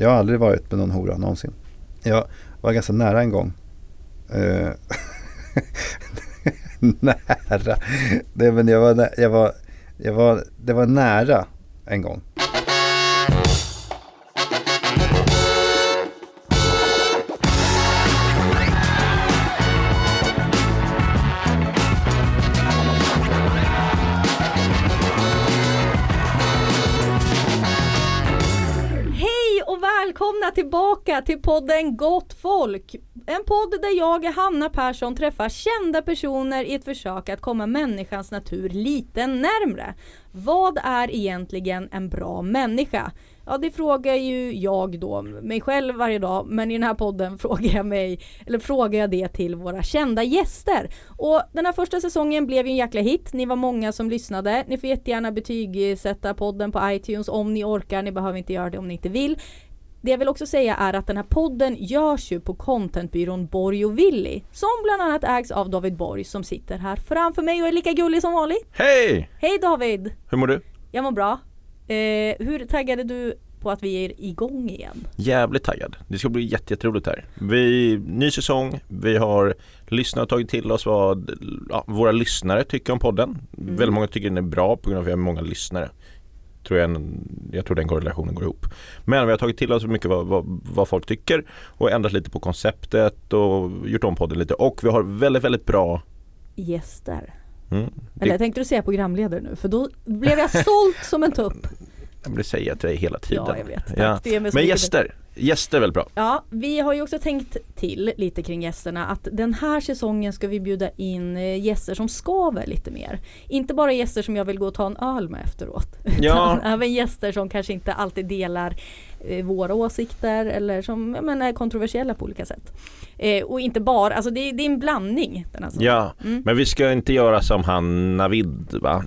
Jag har aldrig varit med någon hora någonsin. Jag var ganska nära en gång. Eh, nära. Det, men jag var, jag var, jag var, det var nära en gång. Tillbaka till podden Gott Folk. En podd där jag, Hanna Persson, träffar kända personer i ett försök att komma människans natur lite närmre. Vad är egentligen en bra människa? Ja, det frågar ju jag då mig själv varje dag, men i den här podden frågar jag mig, eller frågar jag det till våra kända gäster. Och den här första säsongen blev ju en jäkla hit. Ni var många som lyssnade. Ni får jättegärna betygsätta podden på iTunes om ni orkar. Ni behöver inte göra det om ni inte vill. Det jag vill också säga är att den här podden görs ju på contentbyrån Borg och Willy som bland annat ägs av David Borg som sitter här framför mig och är lika gullig som vanligt. Hej! Hej David! Hur mår du? Jag mår bra. Eh, hur taggade du på att vi är igång igen? Jävligt taggad. Det ska bli jätte- jätteroligt här. Vi, ny säsong, vi har lyssnat och tagit till oss vad ja, våra lyssnare tycker om podden. Väldigt många tycker den är bra på grund av att vi har många lyssnare. Tror jag, jag tror den korrelationen går ihop. Men vi har tagit till oss mycket vad, vad, vad folk tycker och ändrat lite på konceptet och gjort om podden lite. Och vi har väldigt, väldigt bra Gäster. mm, Eller det, tänkte du säga programledare nu? För då blev jag stolt som en tupp. det säger jag till dig hela tiden. Ja, jag vet. Tack. Ja. Men gäster, gäster är väldigt bra. Ja, vi har ju också tänkt till lite kring gästerna att den här säsongen ska vi bjuda in eh, gäster som skaver lite mer. Inte bara gäster som jag vill gå och ta en öl med efteråt. Ja. Utan även gäster som kanske inte alltid delar eh, våra åsikter eller som jag menar, är kontroversiella på olika sätt. Eh, och inte bara, alltså det, det är en blandning. Den här. Ja, Mm. men vi ska inte göra som han Navid va?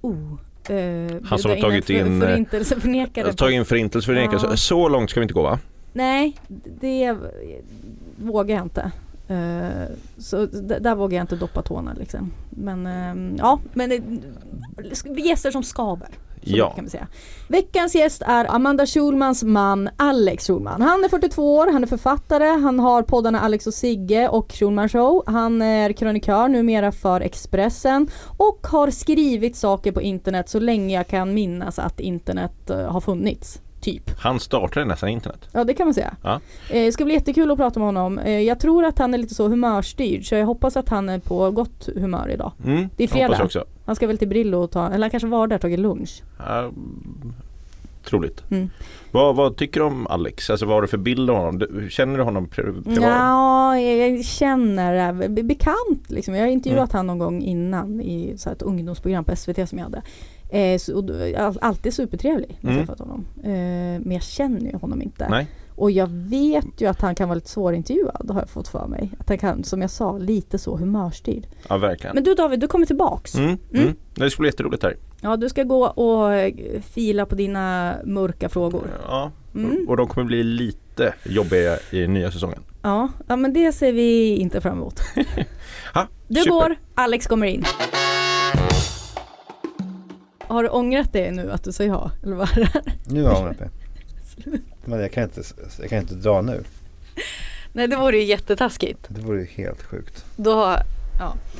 Oh, eh, Han som har tagit för, in, eh, Förintelseförnekare. Tagit in förintelseförnekelse. Ja. Så långt ska vi inte gå va? Nej, det vågar jag inte. Eh, så där vågar jag inte doppa tårna liksom. Men ehm, ja, men gäster som skaver. Ja. kan vi säga. Veckans gäst är Amanda Schulmans man Alex Schulman. Han är 42 år, han är författare, han har poddarna Alex och Sigge och Schulman Show. Han är krönikör numera för Expressen och har skrivit saker på internet så länge jag kan minnas att internet eh, har funnits. Typ. Han startade nästan internet. Ja det kan man säga. Ja. Eh, Det ska bli jättekul att prata med honom. Eh, Jag tror att han är lite så humörstyrd så jag hoppas att han är på gott humör idag. Mm, Det är fredag. Han ska väl till Brillo och ta, eller han kanske var där och tagit lunch. Mm, troligt. Mm. Vad, vad tycker du om Alex? Alltså vad har du för bild av honom? Känner du honom pri- privat? Ja, jag känner, eh, be- bekant liksom. Jag har intervjuat Mm. han någon gång innan i så ett ungdomsprogram på SVT som jag hade. Eh, så, all, alltid supertrevlig när jag Mm. träffat honom. Eh, men jag känner ju honom inte. Nej. Och jag vet ju att han kan vara lite svårintervjuad har jag fått för mig. Att han kan, som jag sa, lite så humörstyrd. Ja, verkligen. Men du David, du kommer tillbaks. Mm, Mm. mm. Det skulle bli jätteroligt här. Ja, du ska gå och eh, fila på dina mörka frågor. Ja, Mm. och de kommer bli lite jobbiga i nya säsongen. Ja, ja men det ser vi inte fram emot. Ha, Du super. går, Alex kommer in. Har du ångrat dig nu att du sa ja? Eller vad är det? Nu har jag ångrat mig. Men jag kan, inte, jag kan inte dra nu. Nej, det vore ju jättetaskigt. Det vore ju helt sjukt. Då,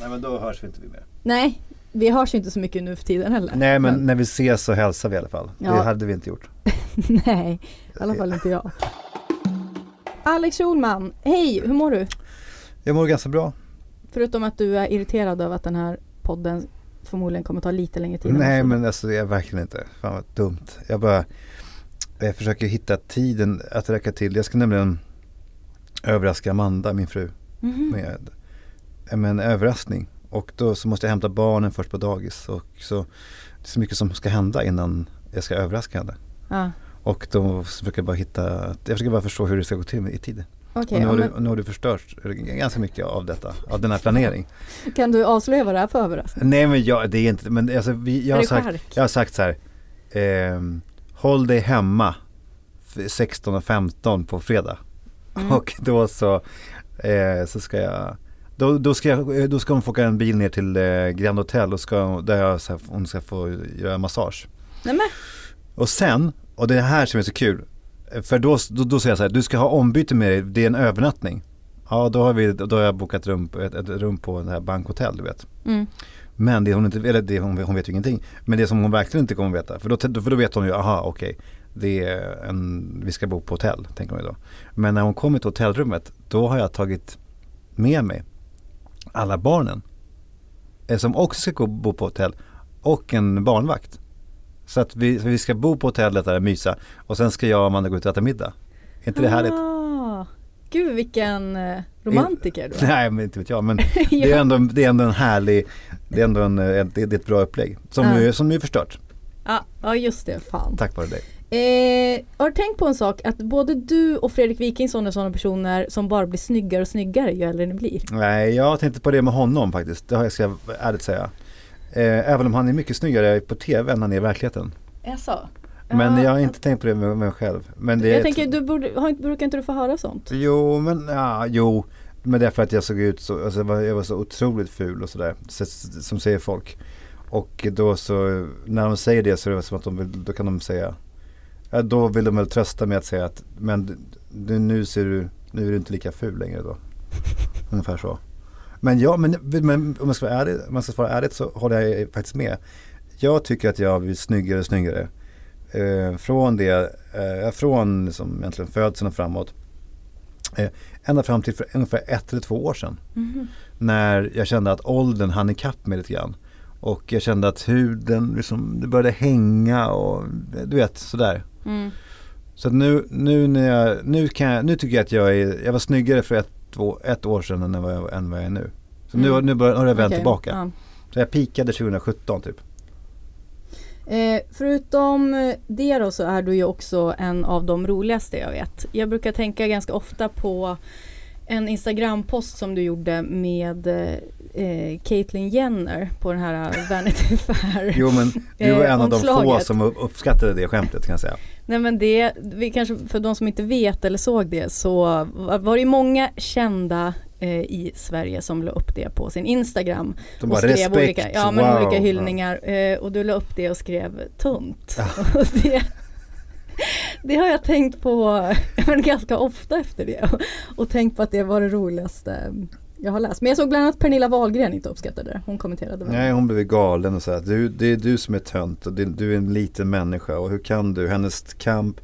Nej men då hörs vi inte vi mer. nej, vi hörs ju inte så mycket nu för tiden heller. Nej men när vi ses så hälsar vi i alla fall. Ja. Det hade vi inte gjort. nej, i alla fall inte jag. Alex Schulman, hej, hur mår du? Jag mår ganska bra. Förutom att du är irriterad över att den här podden förmodligen kommer ta lite längre tid. Nej men alltså är verkligen inte. Fan vad dumt. Jag bara jag försöker hitta tiden att räcka till. Jag ska nämligen överraska Amanda, min fru, Mhm. med, med en överraskning. Och då så måste jag hämta barnen först på dagis. Och så, det är så mycket som ska hända innan jag ska överraska henne. Ja, Och då försöker jag bara hitta, jag försöker bara förstå hur det ska gå till i tid. Och nu, har du, men nu har du förstört ganska mycket av detta, av den här planering. Kan du avslöja vad det är för överraskning? Nej men jag, det är inte, men alltså vi, jag, har sagt, jag har sagt så här, ehm, håll dig hemma f- 16 och 15 på fredag. Mm. Och då så, eh, så ska jag då, då, ska jag, då ska hon få åka en bil ner till eh, Grand Hotel och ska, där jag, så här, hon ska få göra massage. Nej men, Och sen, och det är här som är så kul, För då, då, då säger jag så här, du ska ha ombyte med dig, det är en övernattning. Ja då har, vi, då har jag bokat rum, ett, ett rum på det här bankhotell du vet. Mm. Men det hon inte, eller det, hon, hon vet ju ingenting. Men det som hon verkligen inte kommer veta, för då, för då vet hon ju, aha okej, det är en, vi ska bo på hotell, tänker hon ju då. Men när hon kommer till hotellrummet, då har jag tagit med mig alla barnen. eh, Som också ska gå bo på hotell och en barnvakt. Så att vi, vi ska bo på hotellet där och mysa och sen ska jag och Amanda gå ut och äta middag. Är inte det härligt? Ah, gud vilken eh, romantiker du är. Nej men inte vet jag men det, är ändå, det är ändå en härlig, det är ändå en, eh, det, är ett bra upplägg. Som, Ja. ju, som ju är förstört. Ja, ja just det, fan. Tack vare dig. Eh, har du tänkt på en sak att både du och Fredrik Wikingsson är sådana personer som bara blir snyggare och snyggare ju äldre ni blir. Nej jag tänkte på det med honom faktiskt. Det ska jag ärligt säga. Eh, även om han är mycket snyggare på tv än han är i verkligheten. Jaså? Men jag har inte tänkt på det med mig själv. Men det är Jag tänker, du borde, har, brukar inte du få höra sånt? Jo, men ja, jo. Men det är för att jag såg ut så, alltså jag var, så otroligt ful och sådär. Så, som säger folk. Och då så, när de säger det så är det som att de vill, då kan de säga, ja, då vill de väl trösta med att säga att, men du, nu ser du, nu är du inte lika ful längre då. Ungefär så. Men ja, men, men om jag ska vara ärlig, om jag ska svara ärligt så håller jag faktiskt med. Jag tycker att jag har blivit snyggare och snyggare. Eh, från det, eh, från liksom egentligen födseln och framåt. Eh, ända fram till för ungefär ett eller två år sedan. När jag kände att åldern hann ikapp mig lite grann. Och jag kände att huden liksom, det började hänga och du vet sådär. Mm. Så nu, nu, när jag, nu, kan jag, nu tycker jag att jag, är, jag var snyggare för ett, två, ett år sedan än vad jag, än vad jag är nu. Så nu, Mm. nu bör, har jag vänt Okej, tillbaka. ja. Så jag pikade 2017 typ. Eh, förutom eh, det då så är du ju också en av de roligaste jag vet. Jag brukar tänka ganska ofta på en Instagram-post som du gjorde med eh, Caitlyn Jenner på den här Vanity Fair. Jo men du var Eh, en av de få som upp- uppskattade det skämtet kan jag säga. Nej men det, vi kanske, för de som inte vet eller såg det så var det många kända eh, i Sverige som la upp det på sin Instagram. De och bara skrev respekt, olika, ja, men wow. olika hyllningar eh, och du la upp det och skrev tunt. Och det, det har jag tänkt på men ganska ofta efter det och, och tänkt på att det var det roligaste jag har läst. Men jag såg bland annat Pernilla Wahlgren inte uppskattade det. Hon kommenterade väl. Nej hon blev galen och sa att du, det är du som är tönt och det, du är en liten människa och hur kan du? Hennes kamp,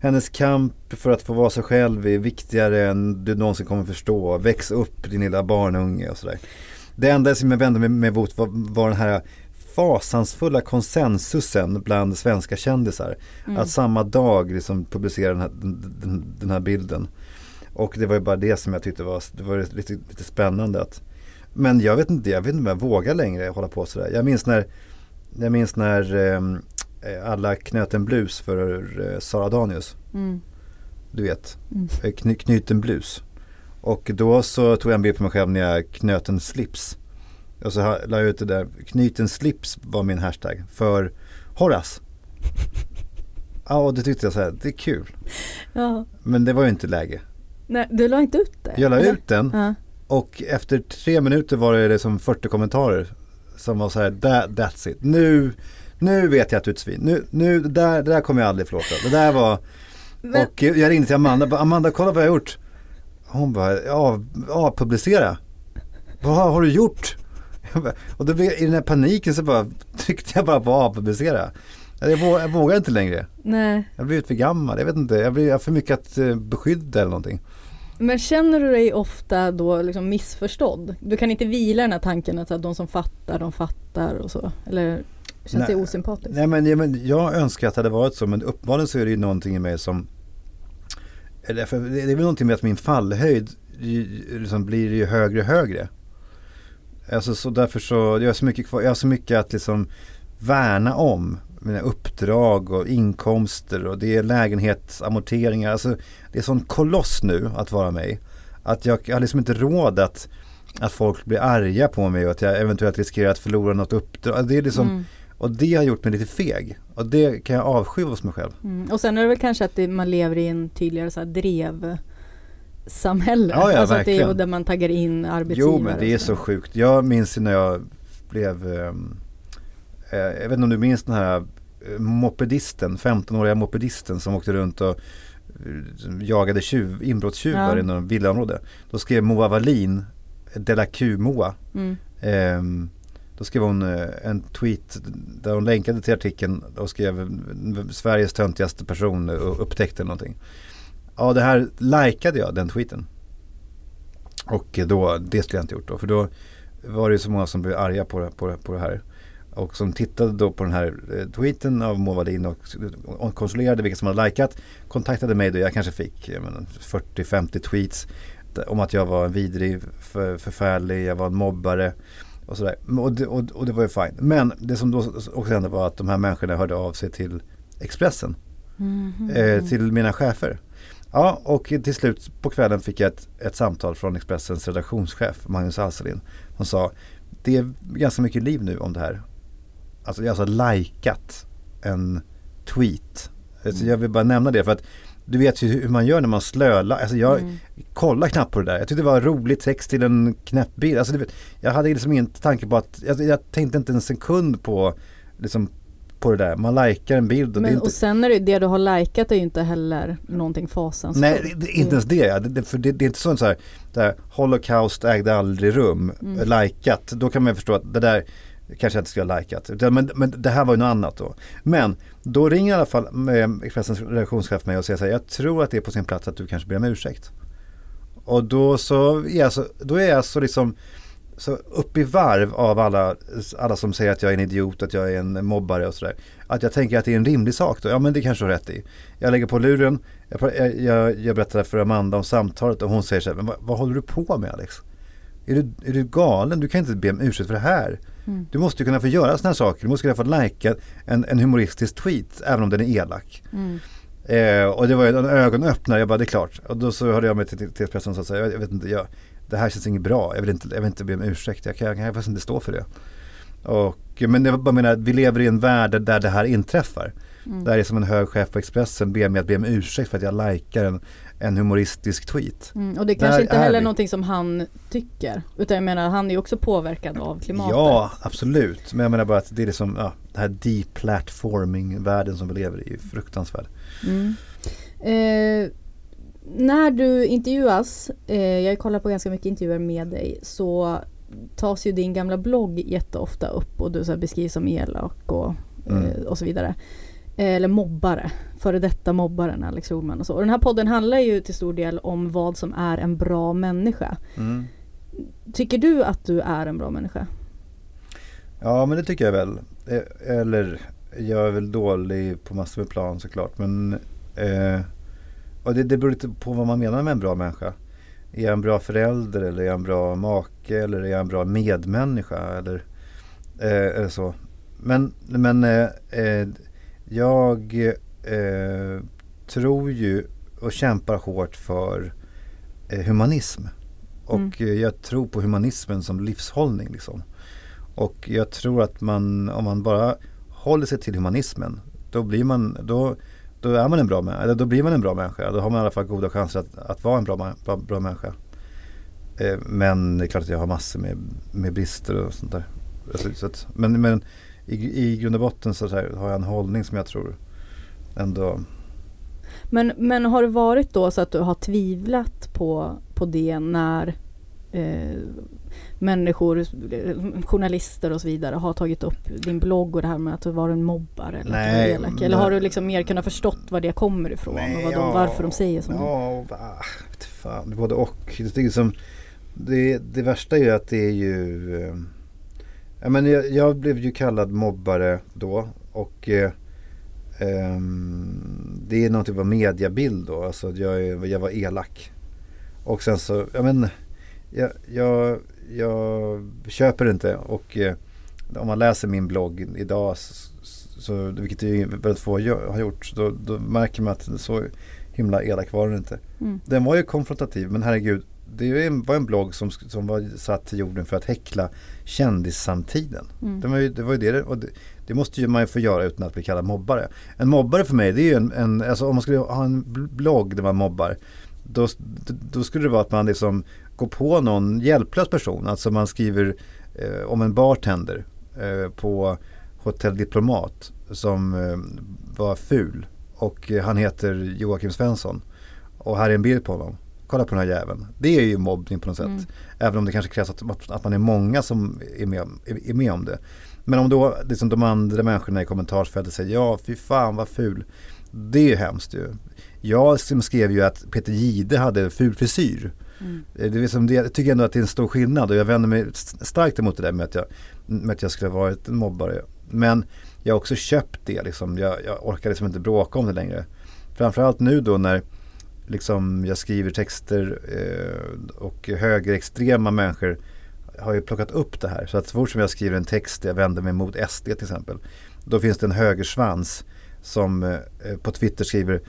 hennes kamp för att få vara sig själv är viktigare än du någonsin kommer förstå. Väx upp din lilla barnunge och sådär. Det enda som jag vände mig med mot var, var den här fasansfulla konsensusen bland svenska kändisar. Mm. Att samma dag liksom publicera den här, den, den här bilden. Och det var ju bara det som jag tyckte var, det var lite, lite spännande. Att, men jag vet inte, jag vet inte om jag vågar längre hålla på sådär. Jag minns när, jag minns när ehm, eh, alla knöt en blus för eh, Sara Danius. Mm. Du vet, Mm. eh, kny, knyt en blus. Och då så tog jag en bild på mig själv när jag knöt en slips. Och så la jag ut det där, knyt en slips var min hashtag för Horace. Ja, och det tyckte jag så här, det är kul. Ja. Men det var ju inte läge. Nej, du la inte ut det? Jag la eller? ut den Ja. och efter tre minuter var det liksom 40 kommentarer som var så här, that, that's it. Nu, nu vet jag att du är ett svin. Nu, nu, det där, det där kommer jag aldrig förlåta. Det där var, Men, och jag ringde till Amanda, bara, Amanda kolla vad jag har gjort. Hon bara, ja, ja publicera. Vad har du gjort? Bara, Och då blev i den här paniken så bara tryckte jag bara på avpublicera. Jag, vå, jag vågar inte längre. nej. Jag har blivit för gammal, jag vet inte. Jag blir jag har för mycket att eh, beskydda eller någonting. Men känner du dig ofta då liksom missförstådd? Du kan inte vila den här tanken att de som fattar, de fattar och så? Eller känns Nej. det osympatiskt? Nej men, ja, men jag önskar att det hade varit så men uppenbarligen så är det ju någonting i mig som det är väl någonting med att min fallhöjd liksom blir ju högre och högre. Alltså så därför så, jag har så mycket kvar, jag har så mycket att liksom värna om. Mina uppdrag och inkomster och det är lägenhetsamorteringar. Alltså det är sån koloss nu att vara mig. Att jag, jag har liksom inte råd att, att folk blir arga på mig och att jag eventuellt riskerar att förlora något uppdrag. Alltså, Det är liksom, Mm. och det har gjort mig lite feg. Och det kan jag avsky hos mig själv. Mm. Och sen är det väl kanske att det, man lever i en tydligare så här drevsamhälle. Ja, ja, alltså att det är verkligen. där man taggar in arbetsgivare. Jo men det är så sjukt. Jag minns när jag blev, eh, jag vet inte om du minns den här mopedisten, 15-åriga mopedisten som åkte runt och jagade tjuv, inbrottstjuvar Ja. i någon villaområde. Då skrev Moa Wallin, Della Q-Moa, Mm. Ehm, då skrev hon eh, en tweet där hon länkade till artikeln och skrev eh, Sveriges töntigaste person och upptäckte någonting. Ja det här likade jag den tweeten. Och då, det skulle jag inte gjort då för då var det så många som blev arga på det, på det, på det här. Och som tittade då på den här eh, tweeten av Moa Wallin och, och kontrollerade vilka som hade likat. Kontaktade mig då, jag kanske fick jag menar, 40-50 tweets om att jag var en vidrig, för, förfärlig, jag var en mobbare och sådär. Och det, och, och det var ju fine. Men det som då också hände var att de här människorna hörde av sig till Expressen, Mhm. eh, till mina chefer. Ja, och till slut på kvällen fick jag ett, ett samtal från Expressens redaktionschef Magnus Alselin. Han sa, det är ganska mycket liv nu om det här. Alltså jag har alltså likat en tweet. Alltså, jag vill bara nämna det för att du vet ju hur man gör när man slölar. Alltså jag Mm. kollar knappt på det där. Jag tyckte det var rolig text till en knäpp bild. Alltså, vet, jag hade liksom ingen tanke på att, jag, jag tänkte inte en sekund på, liksom, på det där. Man likar en bild och Men, inte och sen är det det du har likat är ju inte heller någonting fasansfullt. Nej, det, inte ens det. ja. det, det för det, det är inte sånt så här, det här Holocaust ägde aldrig rum, Mm. likat. Då kan man ju förstå att det där kanske jag inte skulle ha likat. Men, men det här var ju något annat då. Men då ringer i alla fall eh, Expressens redaktionschef mig och säger så här, jag tror att det är på sin plats att du kanske ber om ursäkt. Och då så är jag så, då är jag så liksom så upp i varv av alla, alla som säger att jag är en idiot, att jag är en mobbare och sådär. Att jag tänker att det är en rimlig sak då. Ja men det kanske du har rätt i. Jag lägger på luren, jag, jag, jag, jag berättar för Amanda om samtalet och hon säger så här, men vad, vad håller du på med Alex? Är du, är du galen? Du kan inte be om ursäkt för det här. Mm. Du måste ju kunna få göra sådana här saker. Du måste kunna få lajka en, en humoristisk tweet även om den är elak. Mm. Eh, och det var en ögonöppnare, jag bara det är klart. Och då så hörde jag mig till, till, Expressen och sa jag, jag vet inte, jag, det här känns inget bra. Jag vill inte, jag vill inte be om ursäkt, jag kan, jag kan faktiskt inte stå för det. Och, men jag bara menar, vi lever i en värld där det här inträffar. Mm. Där är som en hög chef på Expressen ber mig att be om ursäkt för att jag likar en, en humoristisk tweet. Mm. Och det är Där kanske inte är heller vi. någonting som han tycker. Utan jag menar han är också påverkad av klimatet. Ja, absolut. Men jag menar bara att det är liksom, ja, den här deplatforming-världen som vi lever i är fruktansvärd. Mm. Eh, när du intervjuas, eh, jag kollar på ganska mycket intervjuer med dig, så tas ju din gamla blogg jätteofta upp och du så beskrivs som elak och, Mm. eh, och så vidare. Eh, eller mobbare, före detta mobbaren Alex Schulman och så. Och den här podden handlar ju till stor del om vad som är en bra människa. Mm. Tycker du att du är en bra människa? Ja men det tycker jag väl. Eh, Eller jag är väl dålig på massor med plan såklart. Men eh, och det, det beror lite på vad man menar med en bra människa. Är jag en bra förälder eller är jag en bra make eller är jag en bra medmänniska eller, eh, eller så. Men, men eh, eh, jag eh, tror ju och kämpar hårt för eh, humanism. Och eh, jag tror på humanismen som livshållning liksom. Och jag tror att man, om man bara håller sig till humanismen, då blir man, då, då är man en bra människa, då blir man en bra människa. Då har man i alla fall goda chanser att, att vara en bra, bra, bra människa. Eh, men det är klart att jag har massor med, med brister och sånt där. Alltså, Så att, men men i, i grund och botten så, så här, har jag en hållning som jag tror ändå Men, men har det varit då så att du har tvivlat på, på det när eh, människor, eh, journalister och så vidare har tagit upp din blogg och det här med att du var en mobbare eller du Nej, elak? Eller har du liksom mer kunnat förstått var det kommer ifrån och vad de, varför de säger som Ja, va, vet fan, både och. Det, är liksom, det, det värsta är ju att det är ju... Eh, jag, men jag, jag blev ju kallad mobbare då och eh, ehm, det är någon typ av mediabild då. Alltså jag, jag var elak. Och sen så, jag men, jag, jag, jag köper det inte och eh, om man läser min blogg idag så, så vilket ju väldigt få har gjort, då, då märker man att så himla elak var den inte. Mm. Den var ju konfrontativ men herregud, det var en blogg som, som var satt till jorden för att häckla kändissamtiden. Mm. Det var ju det, var ju det, och det, det måste ju man ju få göra utan att bli kallad mobbare. En mobbare för mig det är ju en, en alltså om man skulle ha en bl- blogg där man mobbar då, då skulle det vara att man liksom går på någon hjälplös person. Alltså man skriver eh, om en bartender eh, på Hotell Diplomat som eh, var ful och han heter Joakim Svensson. Och här är en bild på honom. Kolla på den här jäveln. Det är ju mobbning på något sätt. Mm. Även om det kanske krävs att, att man är många som är med, är med om det. Men om då liksom de andra människorna i kommentarsfältet säger ja fy fan vad ful. Det är ju hemskt ju. Jag skrev ju att Peter Gide hade ful frisyr. Mm. Det, är liksom det, jag tycker ändå att det är en stor skillnad och jag vänder mig starkt emot det där med att jag, med att jag skulle ha varit en mobbare. Men jag har också köpt det liksom. Jag, jag orkar liksom inte bråka om det längre. Framförallt nu då när liksom jag skriver texter eh, och högerextrema människor har ju plockat upp det här. Så att så fort som jag skriver en text där jag vänder mig mot SD till exempel. Då finns det en högersvans som eh, på Twitter skriver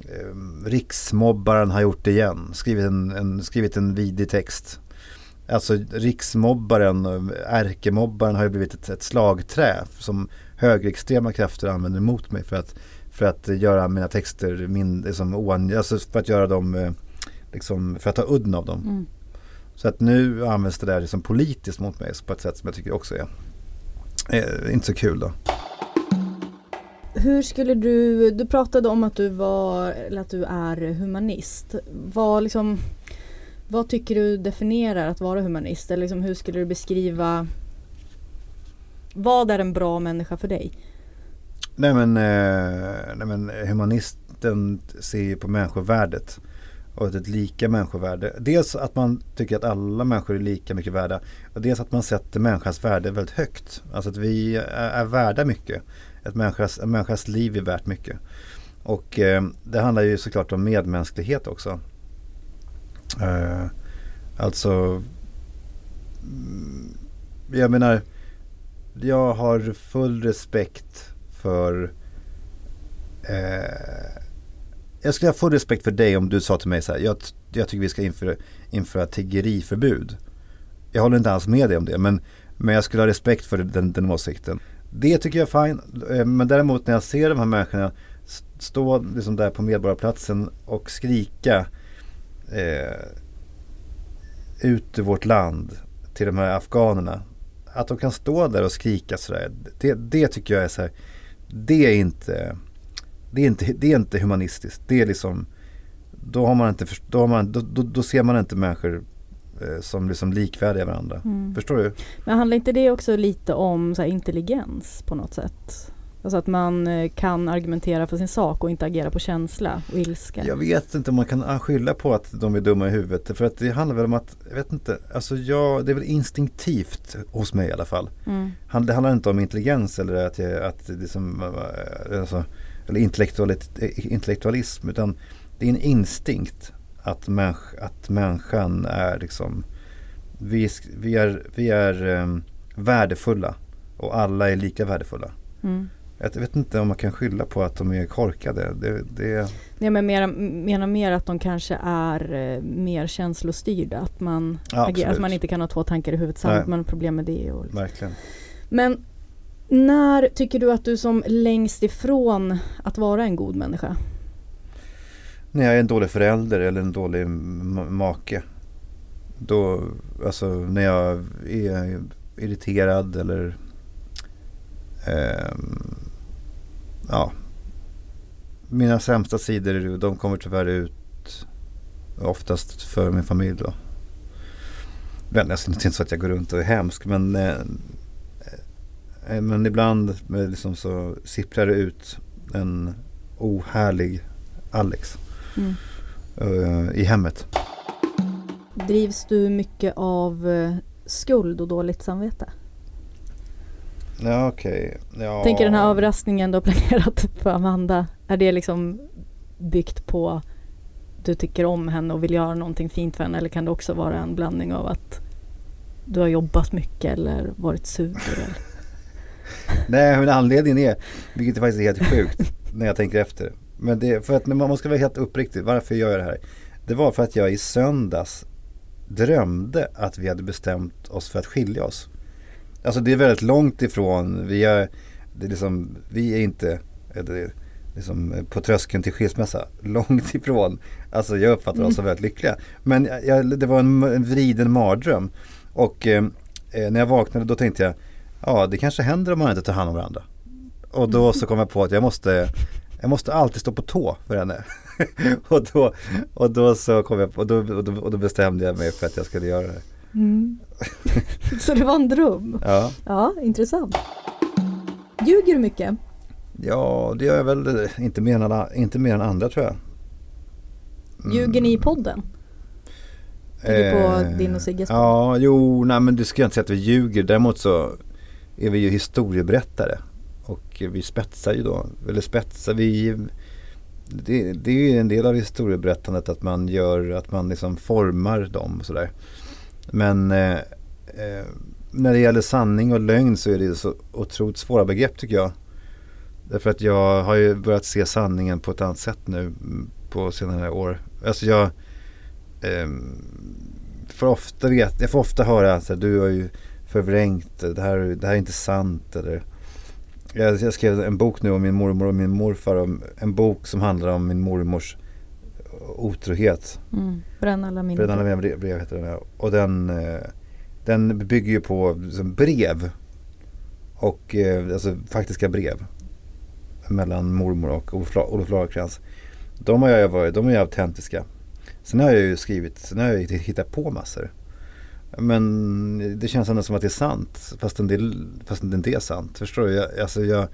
eh, Riksmobbaren har gjort det igen. Skrivit en, en, skrivit en vidrig text. Alltså riksmobbaren, eh, ärkemobbaren har ju blivit ett, ett slagträ som högerextrema krafter använder mot mig för att, för att göra mina texter min, liksom, oan, alltså för att göra dem, eh, liksom, för att ta udden av dem. Mm. Så att nu används det där liksom politiskt mot mig på ett sätt som jag tycker också är eh, inte så kul då. Hur skulle du, du pratade om att du var, eller att du är humanist. Vad liksom, vad tycker du definierar att vara humanist? Eller liksom, hur skulle du beskriva vad är en bra människa för dig? Nej men, eh, nej men humanisten ser ju på människovärdet och ett lika människovärde. Dels att man tycker att alla människor är lika mycket värda och dels att man sätter människans värde väldigt högt. Alltså att vi är, är värda mycket. Ett människas, en människas liv är värt mycket. Och eh, det handlar ju såklart om medmänsklighet också. Eh, alltså, mm, jag menar, jag har full respekt för eh, jag skulle ha full respekt för dig om du sa till mig så här, jag, jag tycker vi ska införa, införa tiggeriförbud. Jag håller inte alls med dig om det, men, men jag skulle ha respekt för den, den åsikten. Det tycker jag är fine, eh, men däremot när jag ser de här människorna stå liksom där på Medborgarplatsen och skrika eh, ut ur vårt land till de här afghanerna. Att de kan stå där och skrika sådär, det, det tycker jag är så här, det är inte det är inte, det är inte humanistiskt. Det är liksom, då, har man inte, då, har man, då, då, då ser man inte människor eh, som liksom likvärdiga varandra. Mm. Förstår du? Men handlar inte det också lite om så intelligens på något sätt? Alltså att man eh, kan argumentera för sin sak och inte agera på känsla och ilska. Jag vet inte om man kan skylla på att de är dumma i huvudet. För att det handlar väl om att, jag vet inte, alltså jag, det är väl instinktivt hos mig i alla fall. Mm. Det handlar inte om intelligens eller att, jag, att det som, eh, alltså, eller eh, intellektualism. Utan det är en instinkt att, människ, att människan är liksom, vi, vi är, vi är um, värdefulla och alla är lika värdefulla. Mm. Jag vet inte om man kan skylla på att de är korkade. Det, det, Nej, men mer, menar mer att de kanske är eh, mer känslostyrda. Att man, Ja, agerar, att man inte kan ha två tankar i huvudet samtidigt. Man har problem med det. Och, verkligen. Men när tycker du att du som längst ifrån att vara en god människa? När jag är en dålig förälder eller en dålig make. Då, alltså när jag är irriterad eller ehm, ja. Mina sämsta sidor de kommer tyvärr ut oftast för min familj då. Men jag inte så att jag går runt och är hemsk men eh, eh, men ibland med liksom så sipprar det ut en ohärlig Alex Mm. eh, i hemmet. Drivs du mycket av eh, skuld och dåligt samvete? Ja okej. Ja. Tänker den här överraskningen du har planerat för Amanda, är det liksom byggt på du tycker om henne och vill göra någonting fint för henne eller kan det också vara en blandning av att du har jobbat mycket eller varit sur? Eller? Nej men anledningen är, vilket är faktiskt helt sjukt när jag tänker efter. Men det för att man ska vara helt uppriktig, varför gör jag det här? Det var för att jag i söndags drömde att vi hade bestämt oss för att skilja oss. Alltså det är väldigt långt ifrån, vi är, det är liksom, vi är inte eller, liksom, på tröskeln till skilsmässa. Långt ifrån. Alltså jag uppfattar oss som väldigt lyckliga. Men jag, jag, det var en, en vriden mardröm. Och eh, eh, när jag vaknade då tänkte jag, ja det kanske händer om man inte tar hand om varandra. Och då så kom jag på att jag måste, jag måste alltid stå på tå för henne. och, då, och, då så kom jag, och, då, och, då, och då bestämde jag mig för att jag skulle göra det. Mm. så det var en dröm? Ja. Ja, intressant. Ljuger du mycket? Ja, det gör jag väl inte mer än, inte mer än andra tror jag. Mm. Ljuger ni i podden? Tänker på Eh, din och Sigges podd. Ja, jo, nej men du ska jag inte säga att vi ljuger. Däremot så är vi ju historieberättare. Och vi spetsar ju då, eller spetsar vi det, det är ju en del av historieberättandet att man gör, att man liksom formar dem sådär. Men eh, eh, när det gäller sanning och lögn så är det så otroligt svåra begrepp tycker jag. Därför att jag har ju börjat se sanningen på ett annat sätt nu mm, på senare år. Alltså jag eh, får ofta vet, jag får ofta höra att du har ju förvrängt, det här, det här är inte sant. Eller, jag, jag skrev en bok nu om min mormor och min morfar. Om, en bok som handlar om min mormors otrohet. Mm. Bränn alla mina Bränn alla brev, brev heter den. Och den, eh, den bygger ju på liksom, brev. Och eh, alltså faktiska brev. Mellan mormor och Olof, Lagercrantz. De har jag varit, de är ju autentiska. Sen har jag ju skrivit, sen har jag ju hittat på massor. Men det känns ändå som att det är sant. Fastän det, fastän det inte är sant. Förstår du? Jag, alltså jag,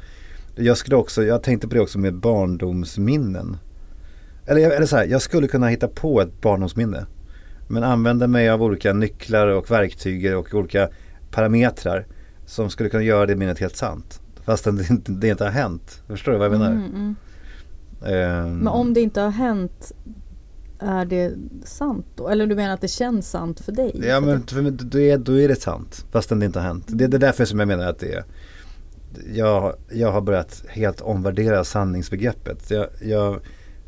jag skulle också, jag tänkte på det också med barndomsminnen. Eller, eller så här, jag skulle kunna hitta på ett barndomsminne. Men använda mig av olika nycklar och verktyg och olika parametrar. Som skulle kunna göra det minnet helt sant. Fastän det inte, det inte har hänt. Förstår du vad jag menar? Mm, mm. Ehm, Men om det inte har hänt, är det sant då? Eller du menar att det känns sant för dig? Ja men för, mig, då, är, då är det sant. Fastän det inte har hänt. Det, det är därför som jag menar att det är. Jag, jag har börjat helt omvärdera sanningsbegreppet. Jag, jag,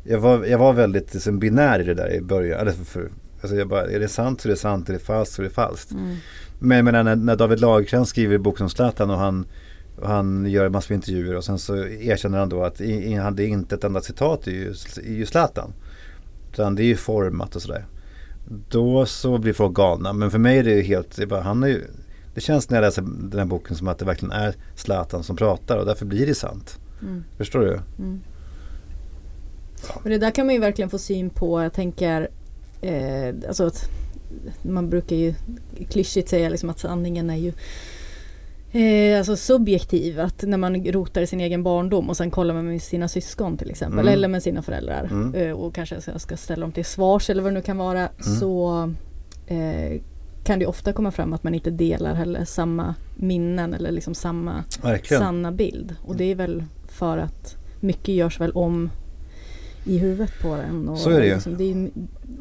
jag, var, jag var väldigt liksom, binär i det där i början. Eller för, alltså jag bara, är det sant så är det sant, är det falskt så är det falskt. Mm. Men jag menar när, när David Lagercrantz skriver boken om Zlatan och han, och han gör massor med intervjuer och sen så erkänner han då att i, i, han- det är inte ett enda citat i i ju Zlatan. Utan det är ju format och sådär. Då så blir folk galna. Men för mig är det ju helt, det, bara, han är ju, det känns när jag läser den här boken som att det verkligen är Zlatan som pratar och därför blir det sant. Mm. Förstår du? Mm. Men det där kan man ju verkligen få syn på. Jag tänker, eh, alltså att man brukar ju klyschigt säga liksom att sanningen är ju eh, alltså subjektiv. Att när man rotar i sin egen barndom och sen kollar man med sina syskon till exempel. Mm. Eller med sina föräldrar. Mm. Eh, och kanske ska, ska ställa dem till svars eller vad det nu kan vara. Så eh, kan det ofta komma fram att man inte delar heller samma minnen eller liksom samma Verkligen. sanna bild. Och det är väl för att mycket görs väl om i huvudet på en. Och Så är det ju. Liksom, det är ju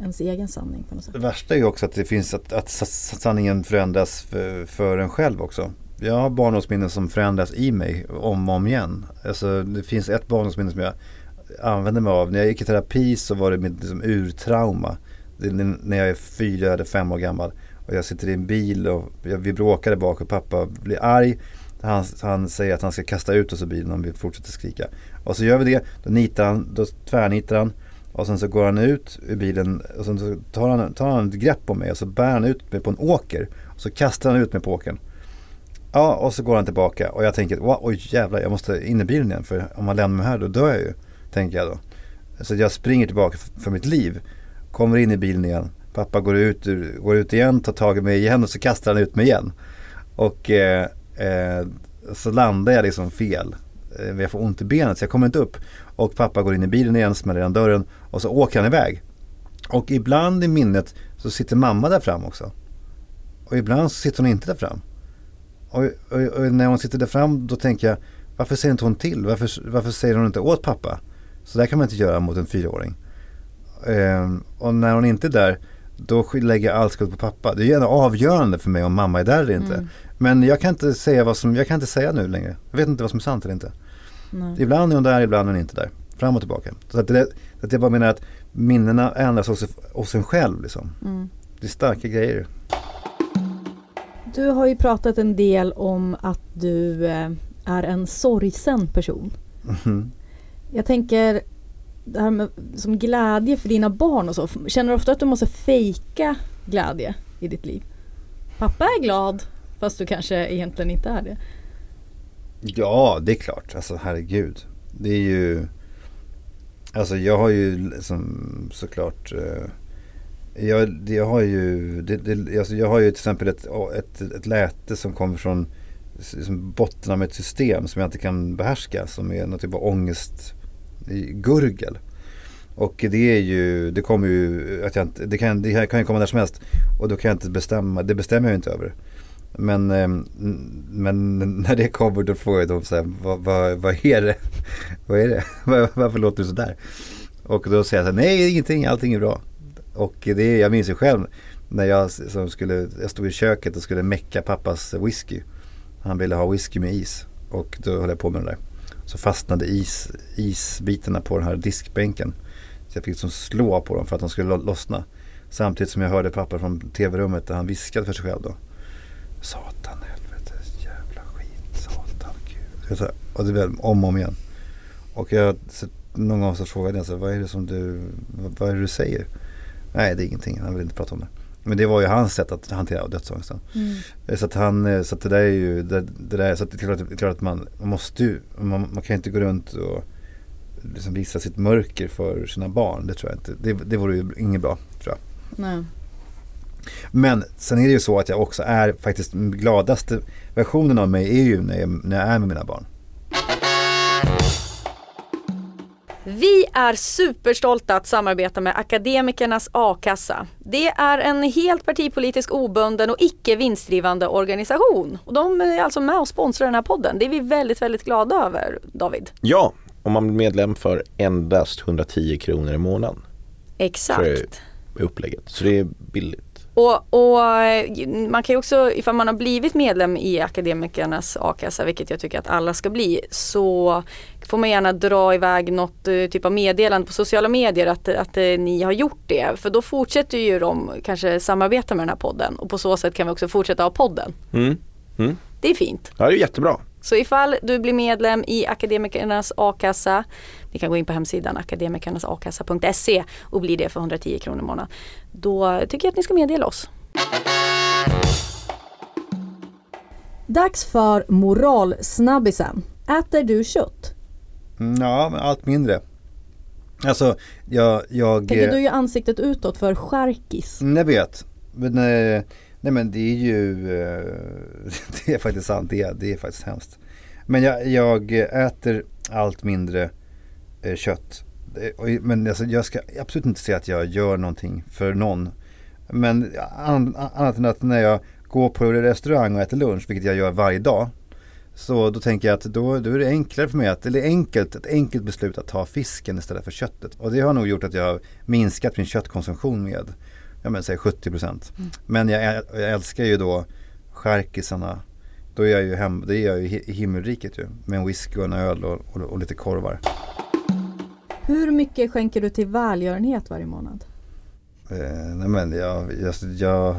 ens egen sanning på något sätt. Det värsta är ju också att det finns att, att sa- sanningen förändras för, för en själv också. Jag har barndomsminnen som förändras i mig om och om igen. Alltså, det finns ett barndomsminne som jag använder mig av. När jag gick i terapi så var det mitt liksom, urtrauma. Det är när jag är fyra eller fem år gammal. Och jag sitter i en bil och jag, vi bråkade bak och pappa blir arg. Han, han säger att han ska kasta ut oss ur bilen om vi fortsätter skrika. Och så gör vi det. Då nitar han, då tvärnitar han. Och sen så går han ut ur bilen och sen så tar han, tar han ett grepp om mig och så bär han ut mig på en åker. Och så kastar han ut mig på åkern. Ja, och så går han tillbaka och jag tänker, wow, oj jävlar, jag måste in i bilen igen för om han lämnar mig här då dör jag ju. Tänker jag då. Så jag springer tillbaka för mitt liv. Kommer in i bilen igen. Pappa går ut, går ut igen, tar tag i mig igen och så kastar han ut mig igen. Och eh, eh, så landar jag liksom fel. Eh, jag får ont i benet så jag kommer inte upp. Och pappa går in i bilen igen, smäller igen dörren och så åker han iväg. Och ibland i minnet så sitter mamma där fram också. Och ibland så sitter hon inte där fram. Och, och, och när hon sitter där fram då tänker jag varför säger inte hon till? Varför, varför säger hon inte åt pappa? Så där kan man inte göra mot en fyraåring. Eh, och när hon inte är där då lägger jag all skuld på pappa. Det är ändå avgörande för mig om mamma är där eller inte. Mm. Men jag kan inte säga vad som, jag kan inte säga nu längre. Jag vet inte vad som är sant eller inte. Nej. Ibland är hon där, ibland är hon inte där. Fram och tillbaka. Så att, det, att jag bara menar att minnena ändras hos, hos en själv liksom. Mm. Det är starka grejer. Du har ju pratat en del om att du eh, är en sorgsen person. Mhm. Jag tänker det här med som glädje för dina barn och så. Känner du ofta att du måste fejka glädje i ditt liv? Pappa är glad fast du kanske egentligen inte är det. Ja, det är klart. Alltså herregud. Det är ju Alltså jag har ju liksom såklart eh, jag, jag har ju det, det, alltså jag har ju till exempel ett, ett, ett läte som kommer från liksom botten av ett system som jag inte kan behärska som är något typ av ångest gurgel. Och det är ju, det kommer ju, att jag inte, det, kan, det kan ju komma när som helst och då kan jag inte bestämma, det bestämmer jag inte över. Men, ehm, men när det kommer då frågar jag då så här, vad, vad, vad är det? vad är det? Varför låter du sådär? Och då säger jag så här, nej ingenting, allting är bra. Och det, jag minns ju själv när jag, som skulle, jag stod i köket och skulle mecka pappas whisky. Han ville ha whisky med is och då höll jag på med det där. Så fastnade is, isbitarna på den här diskbänken. Så jag fick liksom slå på dem för att de skulle lossna. Samtidigt som jag hörde pappa från tv-rummet där han viskade för sig själv då. Satan, helvete, jävla skit, satan, gud. Och det blev om och om igen. Och jag, så någon gång så frågade jag så vad är det som du, vad är det du säger? Nej, det är ingenting, han vill inte prata om det. Men det var ju hans sätt att hantera dödsångesten. Mm. Så att han, så att det där är ju, det, det där, så att det är klart, det är klart att man, man måste ju, man, man kan inte gå runt och liksom visa sitt mörker för sina barn. Det tror jag inte, det, det vore ju inget bra tror jag. Nej. Men sen är det ju så att jag också är faktiskt gladaste versionen av mig är ju när jag, när jag är med mina barn. Vi är superstolta att samarbeta med Akademikernas a-kassa. Det är en helt partipolitisk obunden och icke vinstdrivande organisation. Och de är alltså med och sponsrar den här podden. Det är vi väldigt, väldigt glada över, David. Ja, om man blir medlem för endast 110 kronor i månaden. Exakt. För upplägget. Så det är billigt. Och, och, man kan ju också, ifall man har blivit medlem i akademikernas a-kassa, vilket jag tycker att alla ska bli, så får man gärna dra iväg något eh, typ av meddelande på sociala medier att, att eh, ni har gjort det. För då fortsätter ju de kanske samarbeta med den här podden och på så sätt kan vi också fortsätta ha podden. Mm. Mm. Det är fint. Ja, det är jättebra. Så ifall du blir medlem i Akademikernas a-kassa, ni kan gå in på hemsidan akademikernasakassa.se och bli det för 110 kronor i månaden. Då tycker jag att ni ska meddela oss. Dags för moralsnabbisen. Äter du kött? Mm, ja, allt mindre. Alltså, jag... jag Tänker du ju ansiktet utåt för skärkis? Mm, jag vet. Men, eh, nej men det är ju, eh, det är faktiskt sant, det är, det är faktiskt hemskt. Men jag, jag äter allt mindre eh, kött. Eh, men alltså, jag ska absolut inte säga att jag gör någonting för någon. Men annat än att när jag går på restaurang och äter lunch, vilket jag gör varje dag. Så då tänker jag att då, då är det enklare för mig att, eller enkelt, ett enkelt beslut att ta fisken istället för köttet. Och det har nog gjort att jag har minskat min köttkonsumtion med, jag menar säg 70 procent. Mm. Men jag, jag, älskar ju då skärkisarna. Då är jag ju, hem, det är jag ju i himmelriket ju. Med en whisky och en öl och, och, och lite korvar. Hur mycket skänker du till välgörenhet varje månad? Eh, nej men jag, jag, jag,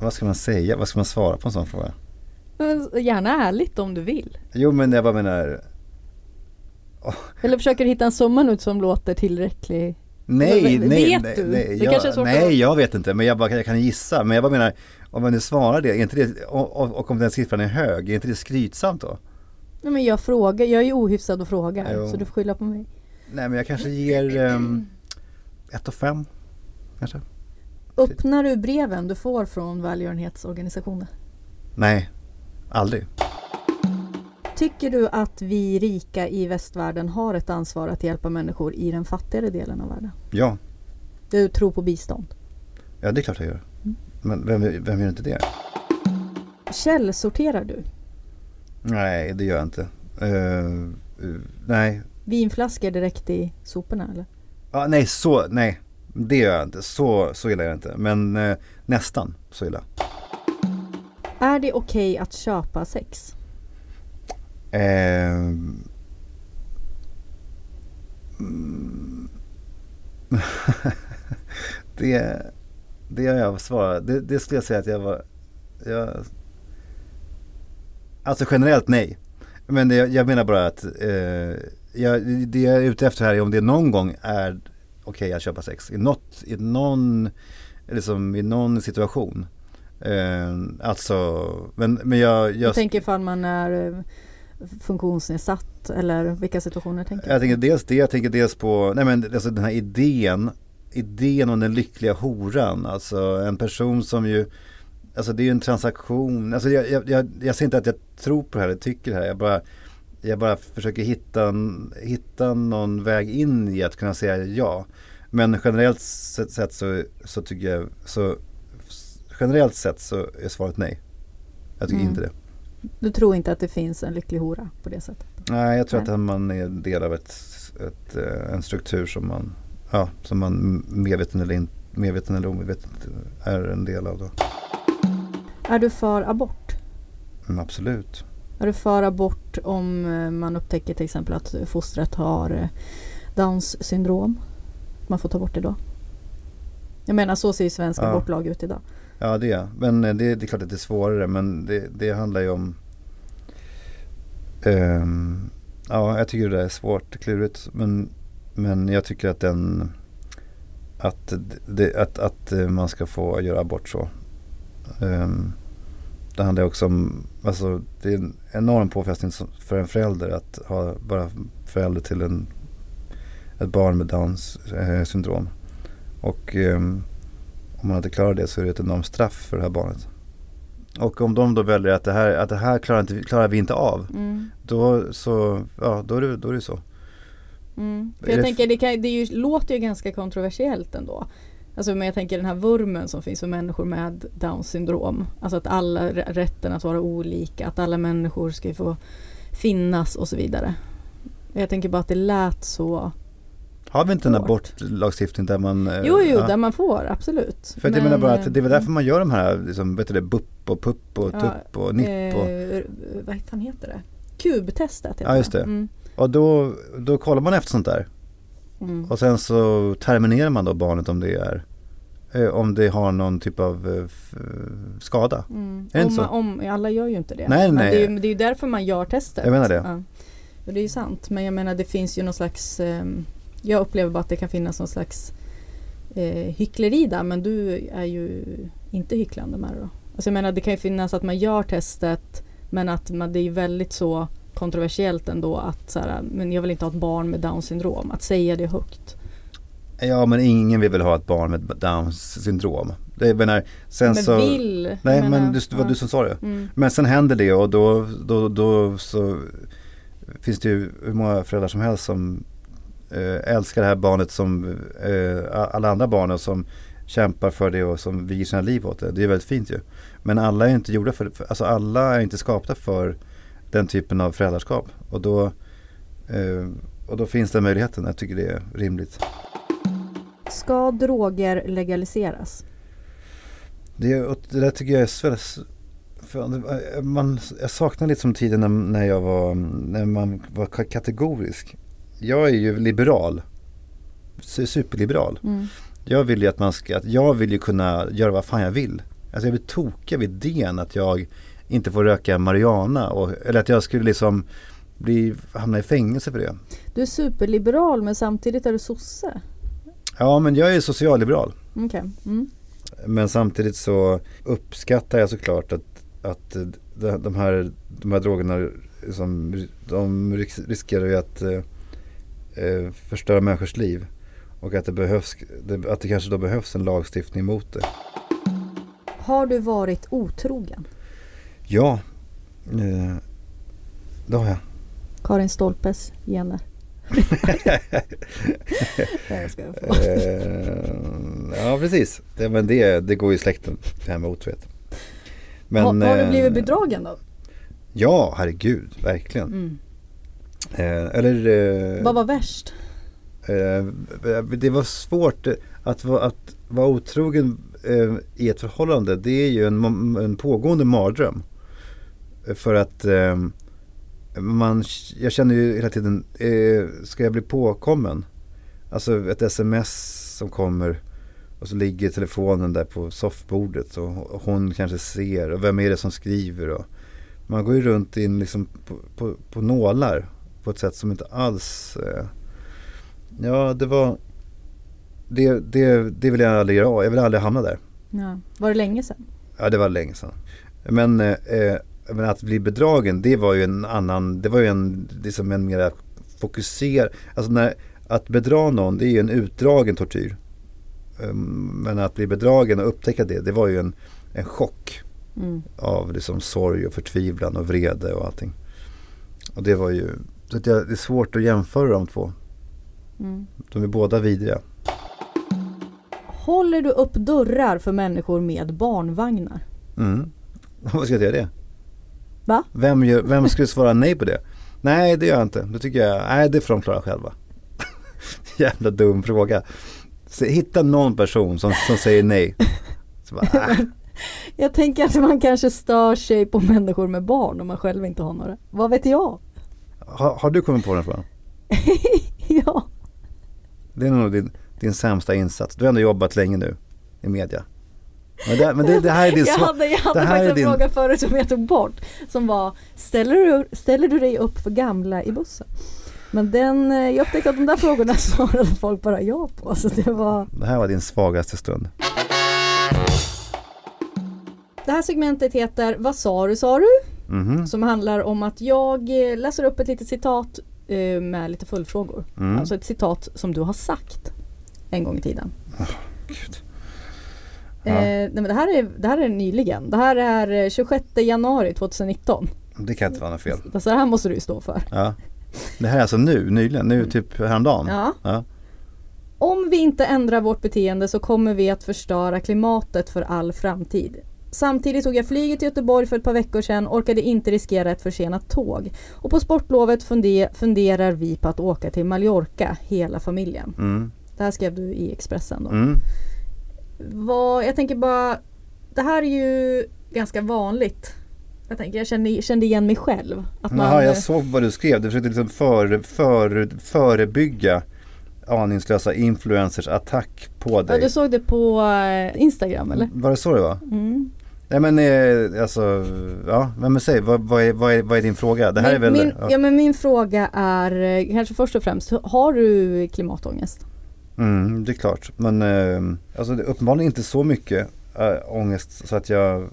vad ska man säga, vad ska man svara på en sån fråga? Gärna ärligt om du vill. Jo men jag bara menar oh. Eller försöker du hitta en summa nu som låter tillräcklig? Nej, vet nej, vet du? Nej, det jag, nej jag vet inte men jag, bara, jag kan gissa. Men jag bara menar, om man nu svarar det, inte det och, och, om den siffran är hög, är inte det skrytsamt då? Nej men jag frågar, jag är ju ohyfsad och frågar jo. så du får skylla på mig. Nej men jag kanske ger um, ett och fem kanske. Öppnar du breven du får från välgörenhetsorganisationer? Nej, aldrig. Tycker du att vi rika i västvärlden har ett ansvar att hjälpa människor i den fattigare delen av världen? Ja. Du tror på bistånd? Ja, det är klart jag gör. Mm. Men vem, vem gör inte det? Källsorterar du? Nej, det gör jag inte. Uh, uh, nej. Vinflaskor direkt i soporna eller? Ja, nej, så, nej. Det gör jag inte. Så, så illa är det inte. Men uh, nästan så illa. Är det okej okay att köpa sex? Eh, det, det har jag svarat. Det, det skulle jag säga att jag var... Jag, alltså generellt nej. Men det, jag menar bara att eh, jag, det jag är ute efter här är om det någon gång är okej okay att köpa sex. I, något, i, någon, liksom, i någon situation. Eh, alltså, men, men jag, jag... Jag tänker ifall man är eh, funktionsnedsatt eller vilka situationer tänker du? Jag tänker dels det, jag tänker dels på, nej men alltså den här idén, idén om den lyckliga horan, alltså en person som ju, alltså det är ju en transaktion, alltså jag, jag, jag, jag ser inte att jag tror på det här, eller tycker det här, jag bara, jag bara försöker hitta, hitta någon väg in i att kunna säga ja. Men generellt sett så, så tycker jag, så generellt sett så är svaret nej. Jag tycker Mm. inte det. Du tror inte att det finns en lycklig hora på det sättet? Nej, jag tror Nej. att man är del av ett, ett, eh, en struktur som man, ja, som man medveten eller, in, medveten eller omedvetet är en del av. Då. Är du för abort? Mm, absolut. Är du för abort om eh, man upptäcker till exempel att fostret har eh, Downs syndrom? Man får ta bort det då? Jag menar så ser ju svenska Ja. abortlag ut idag. Ja, det är Men eh, det, det är klart att det är svårare. Men det, det handlar ju om... Um, ja, jag tycker det där är svårt, klurigt. Men, men jag tycker att den... Att, det, att, att eh, man ska få göra abort så. Um, det handlar också om... Alltså, det är en enorm påfrestning för en förälder att ha, vara förälder till en, ett barn med Downs eh, syndrom. Och Um, om man inte klarar det så är det ett enormt straff för det här barnet. Och om de då väljer att det här, att det här klarar, inte, klarar vi inte av. Mm. Då, så, ja, då, är det, då är det så. Mm. För jag det tänker det, kan, det ju, låter ju ganska kontroversiellt ändå. Alltså men jag tänker den här vurmen som finns för människor med Downs syndrom. Alltså att alla rä- rätten att vara olika, att alla människor ska få finnas och så vidare. Jag tänker bara att det lät så. Har vi inte en abortlagstiftning där man... eh, Jo, jo, ja. där man får, absolut. För att jag menar bara eh, att det är väl därför man gör de här, liksom, vet du det, BUP och PUP och Ja, TUP och NIP och... eh, vad fan heter det? Kubtestet heter Ja, just det. Mm. Och då, då kollar man efter sånt där. Mm. Och sen så terminerar man då barnet om det är eh, om det har någon typ av eh, skada. Mm. Är det om, så? om, alla gör ju inte det. Nej, Men nej. Det, är, det är därför man gör testet. Jag menar det. Ja. Och det är ju sant. Men jag menar det finns ju någon slags ehm, Jag upplever bara att det kan finnas någon slags eh, hyckleri där. Men du är ju inte hycklande med det då. Alltså jag menar det kan ju finnas att man gör testet men att man, det är väldigt så kontroversiellt ändå att så här, men jag vill inte ha ett barn med Downs syndrom. Att säga det högt. Ja men ingen vill väl ha ett barn med Downs syndrom. Det menar, sen men så... vill. Nej menar, men det var ja. du som sa det. Mm. Men sen händer det och då, då, då så finns det ju hur många föräldrar som helst som älskar det här barnet som eh, alla andra barn och som kämpar för det och som viger sina liv åt det. Det är väldigt fint ju. Men alla är inte gjorda för, för alltså alla är inte skapta för den typen av föräldraskap. Och då, eh, och då finns den möjligheten. Jag tycker det är rimligt. Ska droger legaliseras? Det, det där tycker jag är för det- man, jag saknar lite som tiden när, när jag var, när man var ka- kategorisk. Jag är ju liberal, su- superliberal. Mm. Jag vill ju att man ska, jag vill ju kunna göra vad fan jag vill. Alltså jag blir tokig vid idén att jag inte får röka marijuana och, eller att jag skulle liksom bli, hamna i fängelse för det. Du är superliberal men samtidigt är du sosse. Ja men jag är socialliberal. Okej. Mm. Men samtidigt så uppskattar jag såklart att, att de, här, de här drogerna som, de ris- riskerar ju att eh, eh, förstöra människors liv. Och att det, behövs, att det kanske då behövs en lagstiftning mot det. Har du varit otrogen? Ja, eh, det har jag. Karin Stolpes gener. Eh, ja precis, det, men det, det går ju i släkten det här med otrohet. Men, har, har du eh, blivit bedragen då? Ja, herregud, verkligen. Mm. Eh, eller eh, Vad var värst? Eh, det var svårt att, att vara otrogen eh, i ett förhållande. Det är ju en, en pågående mardröm. För att eh, man, jag känner ju hela tiden, eh, ska jag bli påkommen? Alltså ett sms som kommer och så ligger telefonen där på soffbordet och hon kanske ser och vem är det som skriver? Och man går ju runt in liksom på, på, på nålar på ett sätt som inte alls eh, Ja, det var det, det, det vill jag aldrig göra. Jag vill aldrig hamna där. Ja. Var det länge sedan? Ja, det var länge sedan. Men, eh, eh, men att bli bedragen det var ju en annan, det var ju en, liksom en mera fokuserad, alltså när, att bedra någon det är ju en utdragen tortyr. Um, men att bli bedragen och upptäcka det, det var ju en, en chock Mm. av liksom sorg och förtvivlan och vrede och allting. Och det var ju, så att jag, det är svårt att jämföra de två. Mm. De är båda vidriga. Håller du upp dörrar för människor med barnvagnar? Mm. Vad ska jag göra det? Va? Vem, gör, vem skulle svara nej på det? Nej det gör jag inte. Det tycker jag, nej det får de klara själva. Jävla dum fråga. Så hitta någon person som, som säger nej. Bara, äh. Jag tänker att man kanske stör sig på människor med barn om man själv inte har några. Vad vet jag? Har, har du kommit på den frågan? ja. Det är nog din, din sämsta insats. Du har ändå jobbat länge nu i media. Men det, men det, det här är din Jag hade, jag hade faktiskt en din- fråga förut som jag tog bort. Som var, ställer du, ställer du dig upp för gamla i bussen? Men den, eh, jag upptäckte att de där frågorna svarade folk bara ja på. Så det var Det här var din svagaste stund. Det här segmentet heter Vad sa du sa du? Mhm. Som handlar om att jag eh, läser upp ett litet citat eh, med lite följdfrågor. Mm. Alltså ett citat som du har sagt en gång i tiden. Eh, Ja. nej men det, här är, det här är nyligen. Det här är eh, 26 januari 2019. Det kan inte vara något fel. Så det här måste du stå för. Ja. Det här är alltså nu, nyligen, nu typ häromdagen. Ja. Ja. Om vi inte ändrar vårt beteende så kommer vi att förstöra klimatet för all framtid. Samtidigt tog jag flyget till Göteborg för ett par veckor sedan, orkade inte riskera ett försenat tåg. Och på sportlovet funde- funderar vi på att åka till Mallorca, hela familjen. Mm. Det här skrev du i Expressen då. Mm. Vad, jag tänker bara, det här är ju ganska vanligt. Jag tänker, jag kände, kände igen mig själv. Att man, Jaha, jag såg vad du skrev. Du försökte liksom före, före, förebygga aningslösa influencers attack på ja, dig. du såg det på eh, Instagram eller? Var det så det var? Mm. Nej men eh, alltså, ja, men, säg, vad, vad, är, vad, är, vad är din fråga? Det här min, är väl, min, ja. ja. men min fråga är eh, kanske först och främst, har du klimatångest? mm, det är klart. Men eh, alltså det är uppenbarligen inte så mycket äh, ångest så att jag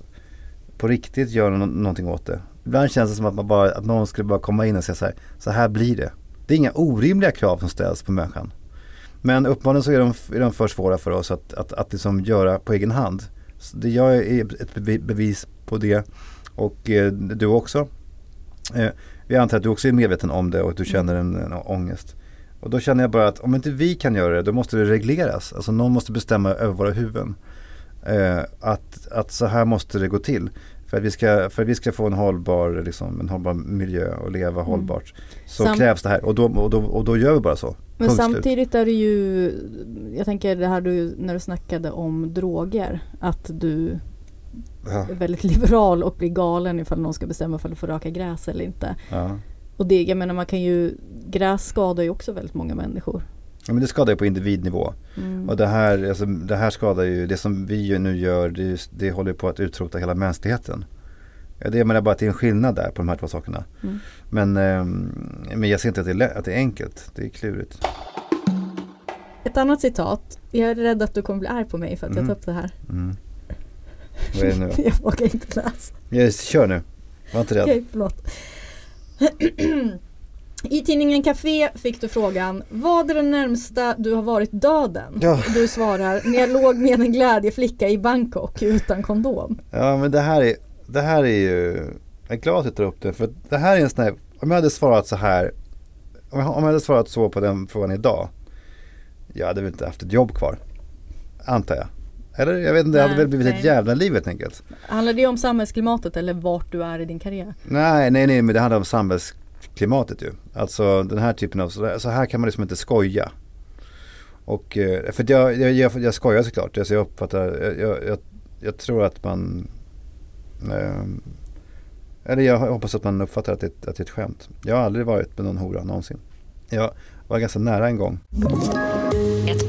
på riktigt gör nå- någonting åt det. Ibland känns det som att, man bara, att någon skulle bara komma in och säga så här, så här blir det. Det är inga orimliga krav som ställs på människan. Men uppenbarligen så är de, är de för svåra för oss att, att, att liksom göra på egen hand. Så det, jag är ett bevis på det och eh, du också. Eh, vi antar att du också är medveten om det och att du känner en, en ångest. Och då känner jag bara att om inte vi kan göra det då måste det regleras. Alltså någon måste bestämma över våra huvuden. Eh, att, att så här måste det gå till. För att vi ska, för att vi ska få en hållbar, liksom, en hållbar miljö och leva hållbart. Så Sam- krävs det här och då, och, då, och då gör vi bara så. Men Punkt slut. samtidigt är det ju, jag tänker det här du, när du snackade om droger, att du Ja, är väldigt liberal och blir galen ifall någon ska bestämma ifall du får röka gräs eller inte. ja. Och det, jag menar man kan ju, gräs skadar ju också väldigt många människor. Ja men det skadar ju på individnivå. Mm. Och det här, alltså, det här skadar ju, det som vi nu gör, det, det håller på att utrota hela mänskligheten. Ja, det jag menar bara att det är en skillnad där på de här två sakerna. Mm. Men, ehm, men jag ser inte att det, är, att det är enkelt, det är klurigt. Ett annat citat, jag är rädd att du kommer bli arg på mig för att jag Mm. tar upp det här. Mm. Vad är det nu? Jag vågar inte läsa. Jag, kör nu, var inte rädd. Okej, förlåt. I tidningen Café fick du frågan Vad är det närmsta du har varit döden? Ja. Du svarar När jag låg med en glädjeflicka i Bangkok utan kondom. Ja men det här är, det här är ju, jag är glad att du tar upp det för det här är en sån här, om jag hade svarat så här, om jag, om jag hade svarat så på den frågan idag, jag hade väl inte haft ett jobb kvar, antar jag. Eller jag vet inte, det hade väl blivit ett nej. jävla liv helt enkelt. Handlar det om samhällsklimatet eller vart du är i din karriär? Nej, nej, nej, men det handlar om klimatet ju. Alltså den här typen av, så här kan man liksom inte skoja. Och, eh, för jag, jag, jag, jag skojar såklart, alltså jag uppfattar, jag, jag, jag, jag tror att man, eh, eller jag hoppas att man uppfattar att det, att det är ett skämt. Jag har aldrig varit med någon hora någonsin. Jag var ganska nära en gång.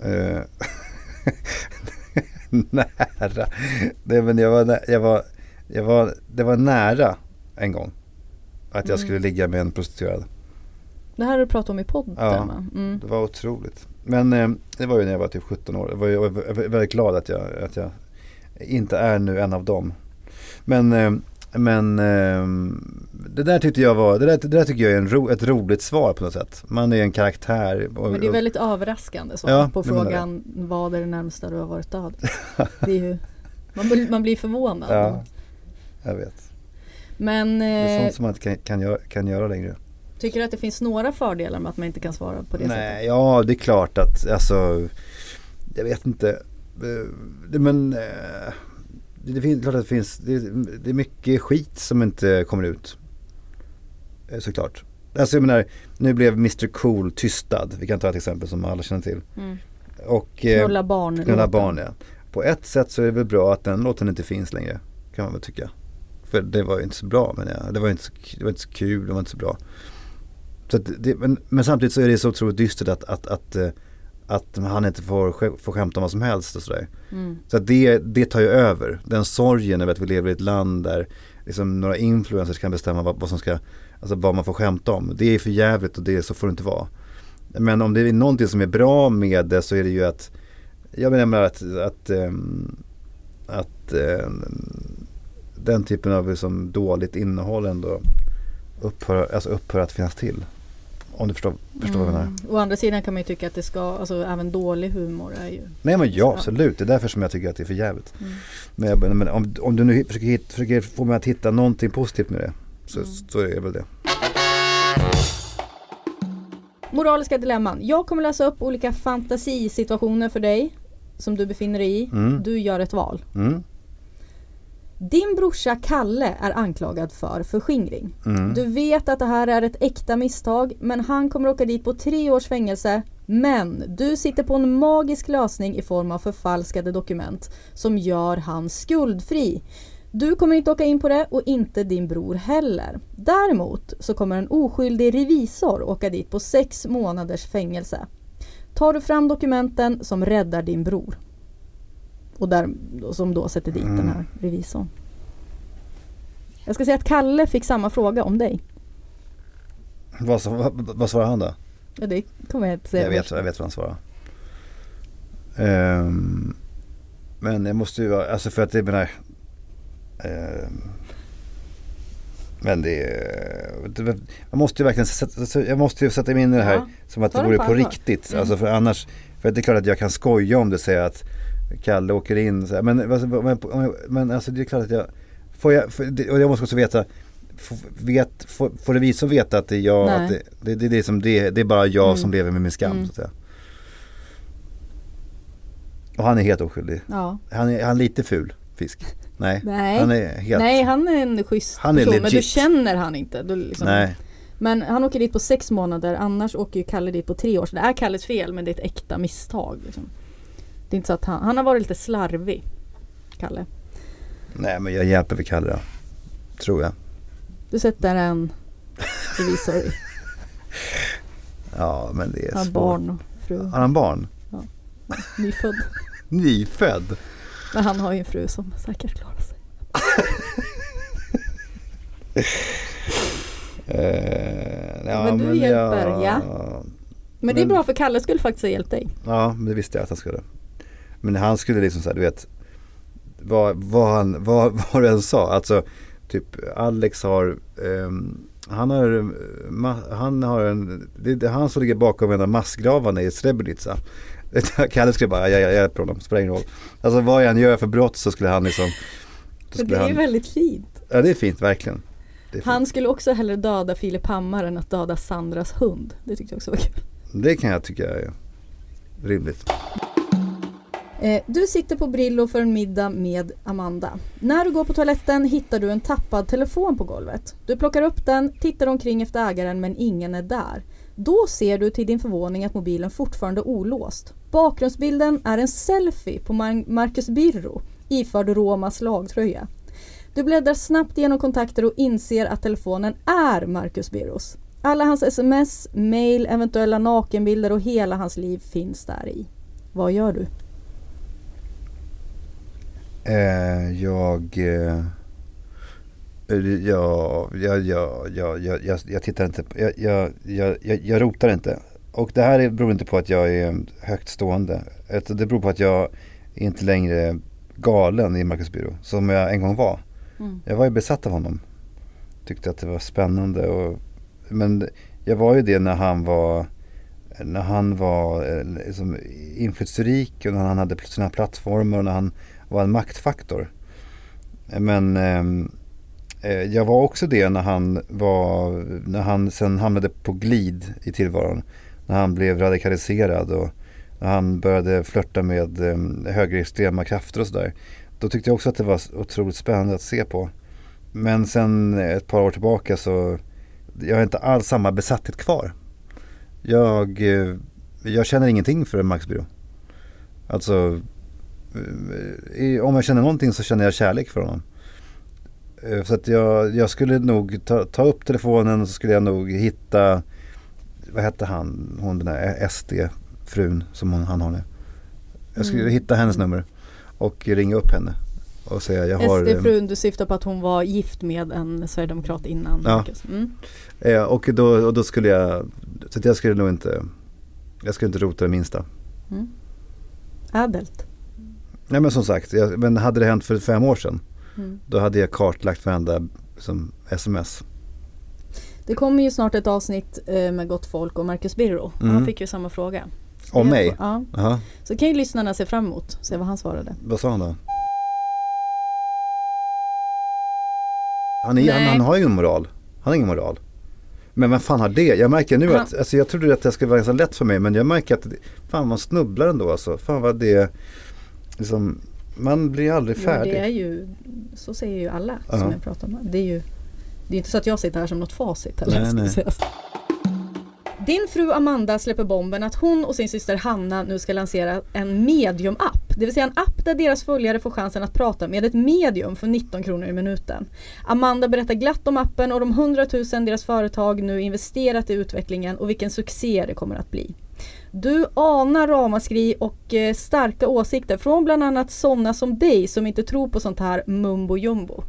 Eh, nära. Det, men jag var, jag var, jag var, det var nära en gång. Att jag skulle ligga med en prostituerad. Det här har du pratat om i podden Ja. Mm. Det var otroligt. Men eh, det var ju när jag var typ 17 år. Jag var jag var väldigt glad att jag, att jag inte är nu en av dem. Men, eh, men eh, det där tyckte jag var, det där, det där tycker jag är en ro, ett roligt svar på något sätt. Man är en karaktär. Och, Men det är väldigt överraskande så, Ja, på frågan vad är det närmsta du har varit död? Det är ju, man, man blir förvånad. Ja, jag vet. Men Det är eh, sånt som man inte kan, kan, göra, kan göra längre. tycker du att det finns några fördelar med att man inte kan svara på det sättet? Nej, ja det är klart att, alltså, jag vet inte. Eh, Men eh, det, det finns, klart att det finns, det, det är mycket skit som inte kommer ut. Eh, Såklart. Alltså jag menar, nu blev Mr Cool tystad. Vi kan ta ett exempel som alla känner till. Mm. Och, eh, Knulla barn. Knulla barn ja. På ett sätt så är det väl bra att den låten inte finns längre. Kan man väl tycka. För det var ju inte så bra men ja, det var inte så, det var inte så kul, det var inte så bra. Så det, men, men samtidigt så är det så otroligt dystert att, att, att, eh, att han inte får, får skämta om vad som helst och sådär. Mm. Så att det, det tar ju över. Den sorgen över att vi lever i ett land där liksom några influencers kan bestämma vad, vad som ska, alltså vad man får skämta om. Det är för jävligt och det, så får det inte vara. Men om det är någonting som är bra med det så är det ju att, jag menar att, att, ehm, att ehm, den typen av liksom dåligt innehåll ändå upphör, alltså upphör att finnas till. Om du förstår, förstår vad jag menar. Mm. Å andra sidan kan man ju tycka att det ska, alltså även dålig humor är ju Nej men ja, absolut. Det är därför som jag tycker att det är för jävligt. Mm. Men, jag, men om, om du nu försöker, hit, försöker få mig att hitta någonting positivt med det. Så, Mm. så är det väl det. Moraliska dilemman. Jag kommer läsa upp olika fantasisituationer för dig som du befinner dig i. Mm. Du gör ett val. Din brorsa Kalle är anklagad för förskingring. Mm. Du vet att det här är ett äkta misstag men han kommer åka dit på tre års fängelse. Men du sitter på en magisk lösning i form av förfalskade dokument som gör han skuldfri. Du kommer inte åka in på det och inte din bror heller. Däremot så kommer en oskyldig revisor åka dit på sex månaders fängelse. Tar du fram dokumenten som räddar din bror. Och där, som då sätter dit den här revisorn. Jag ska säga att Kalle fick samma fråga om dig. Vad, vad, vad svarar han då? Ja, det kommer jag inte säga. Jag vet, jag vet vad han svarar. Ehm, men jag måste ju vara, alltså för att det menar ehm, Men det, är- det Man måste ju verkligen sätta, jag måste ju sätta mig in i det här Ja, som att det vore på på riktigt. Mm. Alltså för annars, för det är klart att jag kan skoja om det och säga att Kalle åker in så här, men, men, men, alltså det är klart att jag Får jag, och jag måste också veta vet, får, får revisorn veta att det är jag, Nej. att det, det, det, det, är som det, det är bara jag Mm. som lever med min skam Mm. så att säga. Och han är helt oskyldig. Ja. Han är, han är lite ful fisk. Nej, Nej. han är helt... Nej, han är en schysst Han är person men du känner han inte. Du liksom, Nej. Men han åker dit på sex månader, annars åker ju Kalle dit på tre år. Så det är Kalles fel men det är ett äkta misstag. Liksom. Det är inte så att han, han har varit lite slarvig, Kalle. Nej men jag hjälper väl Kalle då. Tror jag. Du sätter en revisor i. Ja men det är Han har svårt. barn och fru. Har han barn? Nyfödd. Nyfödd? Men han har ju en fru som säkert klarar sig. Eh, ja, Men du hjälper, jag- ja. Men det är Men- bra för Kalle skulle faktiskt ha hjälpt dig. Ja, men det visste jag att han skulle. Men han skulle liksom säga, du vet, vad, vad han, vad, vad du än sa, alltså typ Alex har, ehm, han har, eh, ma, han har en, det, är han som ligger bakom en av massgravarna i Srebrenica. Kalle skulle bara, jag, jag hjälper honom, spelar ingen roll. Alltså vad jag än gör för brott så skulle han liksom, skulle det är han, väldigt fint. ja det är fint verkligen. Det, är fint. Han skulle också hellre döda Filip Hammar än att döda Sandras hund. Det tyckte jag också var kul. det kan jag tycka är rimligt. Eh, du sitter på Brillo för en middag med Amanda. När du går på toaletten hittar du en tappad telefon på golvet. Du plockar upp den, tittar omkring efter ägaren men ingen är där. Då ser du till din förvåning att mobilen fortfarande är olåst. Bakgrundsbilden är en selfie på Marcus Birro iförd Romas lagtröja. Du bläddrar snabbt genom kontakter och inser att telefonen är Marcus Birros. Alla hans sms, mail, eventuella nakenbilder och hela hans liv finns där i. Vad gör du? Eh, jag, eh, jag, jag, jag, jag, jag, tittar inte, på- jag, jag, jag, rotar inte. Och det här är- beror inte på att jag är högt stående. Det beror på att jag inte längre galen i Marcus Byrå som jag en gång var. Mm. Jag var ju besatt av honom. Tyckte att det var spännande och, men jag var ju det när han var när han var eh, liksom, inflytelserik och när han hade sina plattformar och när han var en maktfaktor. Men ehm, eh, jag var också det när han var, när han sen hamnade på glid i tillvaron. När han blev radikaliserad och när han började flörta med eh, högerextrema krafter och sådär. Då tyckte jag också att det var otroligt spännande att se på. Men sen eh, ett par år tillbaka så jag har inte alls samma besatthet kvar. Jag, eh, jag känner ingenting för Max Biro. Alltså, om jag känner någonting så känner jag kärlek för honom. Eh, Så att jag, jag skulle nog ta, ta upp telefonen och så skulle jag nog hitta, vad hette han, hon den där SD-frun som hon, han har nu. Jag skulle Mm. hitta hennes nummer och ringa upp henne och säga jag har... eh, SD-frun, du syftar på att hon var gift med en sverigedemokrat innan Ja. Mm. Eh, och, då, och då skulle jag, så att jag skulle nog inte, jag skulle inte rota det minsta. Mm. Ädelt. Nej men som sagt, jag, men hade det hänt för fem år sedan, Mm. då hade jag kartlagt varenda som sms. Det kommer ju snart ett avsnitt eh, med Gott Folk och Marcus Birro. Mm. Han fick ju samma fråga. Om mig? Ja. Jaha, Så kan ju lyssnarna se fram emot, se vad han svarade. vad sa han då? Han, är, han, han har ju ingen moral. Han har ingen moral. Men vem fan har det? Jag märker nu Han- att, alltså jag trodde att det skulle vara ganska lätt för mig men jag märker att, fan man snubblar ändå alltså. Fan vad det, liksom, man blir aldrig färdig. det är ju, så säger ju alla Ja. som jag pratar med. Det är ju det är inte så att jag sitter här som något facit heller. Nej, nej. Din fru Amanda släpper bomben att hon och sin syster Hanna nu ska lansera en medium-app. Det vill säga en app där deras följare får chansen att prata med ett medium för 19 kronor i minuten. Amanda berättar glatt om appen och de 100 000 deras företag nu investerat i utvecklingen och vilken succé det kommer att bli. Du anar ramaskri och eh, starka åsikter från bland annat sådana som dig som inte tror på sånt här mumbo jumbo.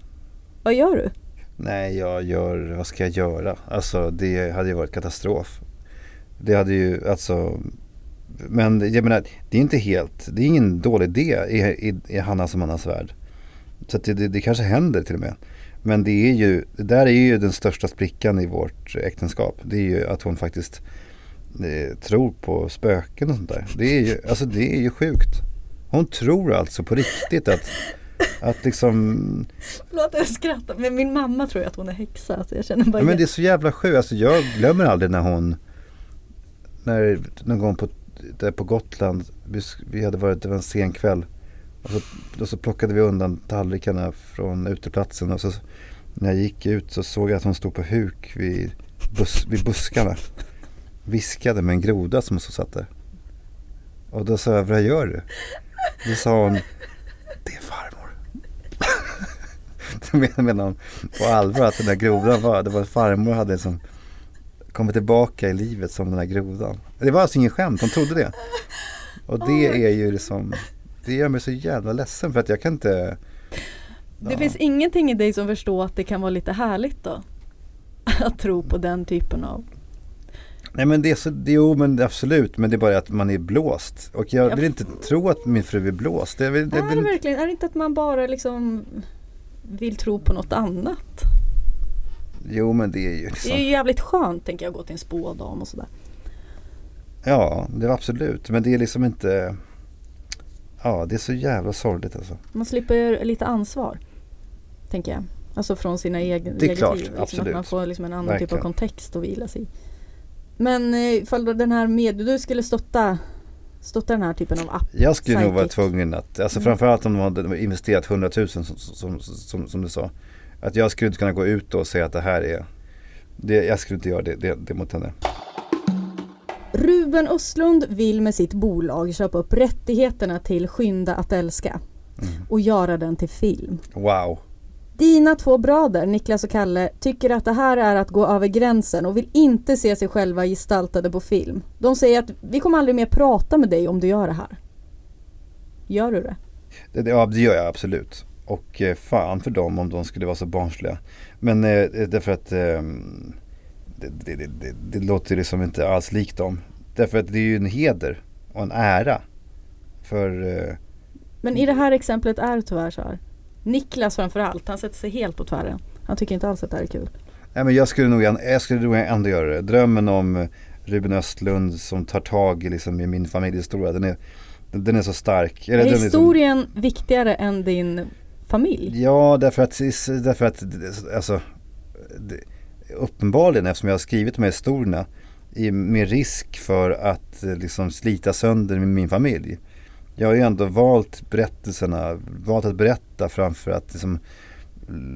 Vad gör du? Nej, jag gör, vad ska jag göra? Alltså det hade ju varit katastrof. Det hade ju, alltså, men jag menar, det är inte helt, det är ingen dålig idé i, i, i Hannas och Mannas värld. Så att det, det, det kanske händer till och med. Men det är ju, det där är ju den största sprickan i vårt äktenskap. Det är ju att hon faktiskt eh, tror på spöken och sånt där. Det är ju, alltså det är ju sjukt. Hon tror alltså på riktigt att, att liksom Förlåt jag skrattar men min mamma tror ju att hon är häxa så jag känner bara Ja, men det är så jävla sjukt. Alltså, jag glömmer aldrig när hon, när någon gång på, där på Gotland, vi hade varit, det var en sen kväll. Och så, och så plockade vi undan tallrikarna från uteplatsen och så när jag gick ut så såg jag att hon stod på huk vid, bus, vid buskarna. Viskade med en groda som så satt där. Och då sa jag, vad gör du? Då sa hon, det är farmor. Då men- menar hon på allvar att den där grodan var, det var farmor hade liksom kommit tillbaka i livet som den där grodan. Det var alltså ingen skämt, hon trodde det. Och det är ju liksom, det gör mig så jävla ledsen för att jag kan inte Det Ja. finns ingenting i dig som förstår att det kan vara lite härligt då? Att tro på den typen av... Nej men det är så, det, jo men absolut, men det är bara att man är blåst. Och jag Ja. vill inte tro att min fru är blåst. Jag vill, jag är vill, det verkligen, är det inte att man bara liksom vill tro på något annat? jo men det är ju Det är liksom, ju jävligt skönt tänker jag gå till en spådam och sådär. ja det var absolut. Men det är liksom inte, ja det är så jävla sorgligt alltså. Man slipper lite ansvar. Tänker jag. Alltså från sina egna Det är klart, liv. Liksom absolut. Att man får liksom en annan typ Verkligen. av kontext att vila sig i. Men eh, ifall då den här med, du skulle stötta, stötta den här typen av app. Jag skulle nog vara tvungen att, alltså Mm. framförallt om de hade investerat 100 000 som, som, som, som du sa. Att jag skulle inte kunna gå ut och säga att det här är, det, jag skulle inte göra det, det, det mot henne. Ruben Östlund vill med sitt bolag köpa upp rättigheterna till Skynda att älska Mm. och göra den till film. Wow. Dina två bröder, Niklas och Kalle, tycker att det här är att gå över gränsen och vill inte se sig själva gestaltade på film. De säger att vi kommer aldrig mer prata med dig om du gör det här. Gör du det? Det, ja, det gör jag absolut. Och eh, fan för dem om de skulle vara så barnsliga. Men eh, därför att eh, det, det, det, det, det låter liksom inte alls likt dem. Därför att det är ju en heder och en ära. För eh, Men i det här exemplet är det tyvärr så här. Niklas framförallt, han sätter sig helt på tvären. Han tycker inte alls att det här är kul. Nej men jag skulle nog, jag skulle nog ändå göra det. Drömmen om eh, Ruben Östlund som tar tag i, liksom, i min familjhistoria, den är, den, är så stark. Eller Är liksom- historien viktigare än din familj? Ja, därför att, därför att alltså, det, uppenbarligen eftersom jag har skrivit de här historierna med risk för att eh, liksom slita sönder min familj. Jag har ju ändå valt berättelserna, valt att berätta framför att liksom,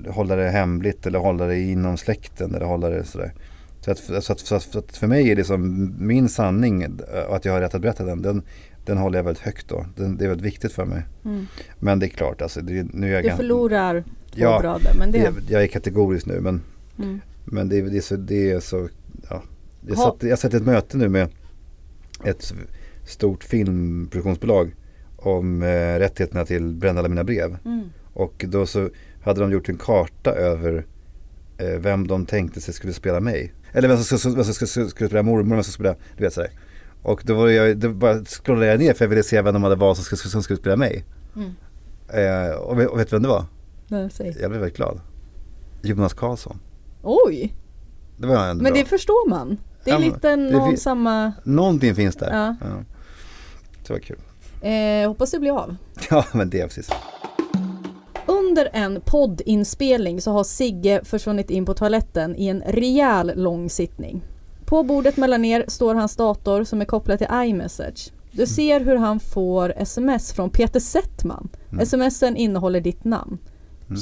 hålla det hemligt eller hålla det inom släkten eller hålla det sådär. Så att, så att, så att, så för mig är liksom min sanning eh, och att jag har rätt att berätta den, den, den håller jag väldigt högt då. Den, det är väldigt viktigt för mig. Mm. Men det är klart, alltså, det, nu är jag Du förlorar två Ja, bröder men det... det, jag är kategorisk nu men, Mm. men det, är- det, är så, det är så, ja. Jag satt, jag satt ett möte nu med ett stort filmproduktionsbolag om eh, rättigheterna till Bränna alla mina brev. Mm. Och då så hade de gjort en karta över eh, vem de tänkte sig skulle spela mig. Eller vem som skulle, vem som skulle, skulle spela mormor vem som skulle spela, du vet sådär. Och då var jag, då bara scrollade jag ner för jag ville se vem de hade valt som skulle, som skulle spela mig. Mm. Eh, och, vet- och vet du vem det var? Nej, säg. Jag blev väldigt glad. Jonas Karlsson. Oj! Det var ändå Men bra. det förstår man. Det är Ja, lite någon samma... Någonting finns där. Ja. Det var kul. Eh, hoppas det blir av. Ja men det är precis. Under en poddinspelning så har Sigge försvunnit in på toaletten i en rejäl lång sittning. På bordet mellan er står hans dator som är kopplad till iMessage. Du ser hur han får sms från Peter Settman. Smsen innehåller ditt namn.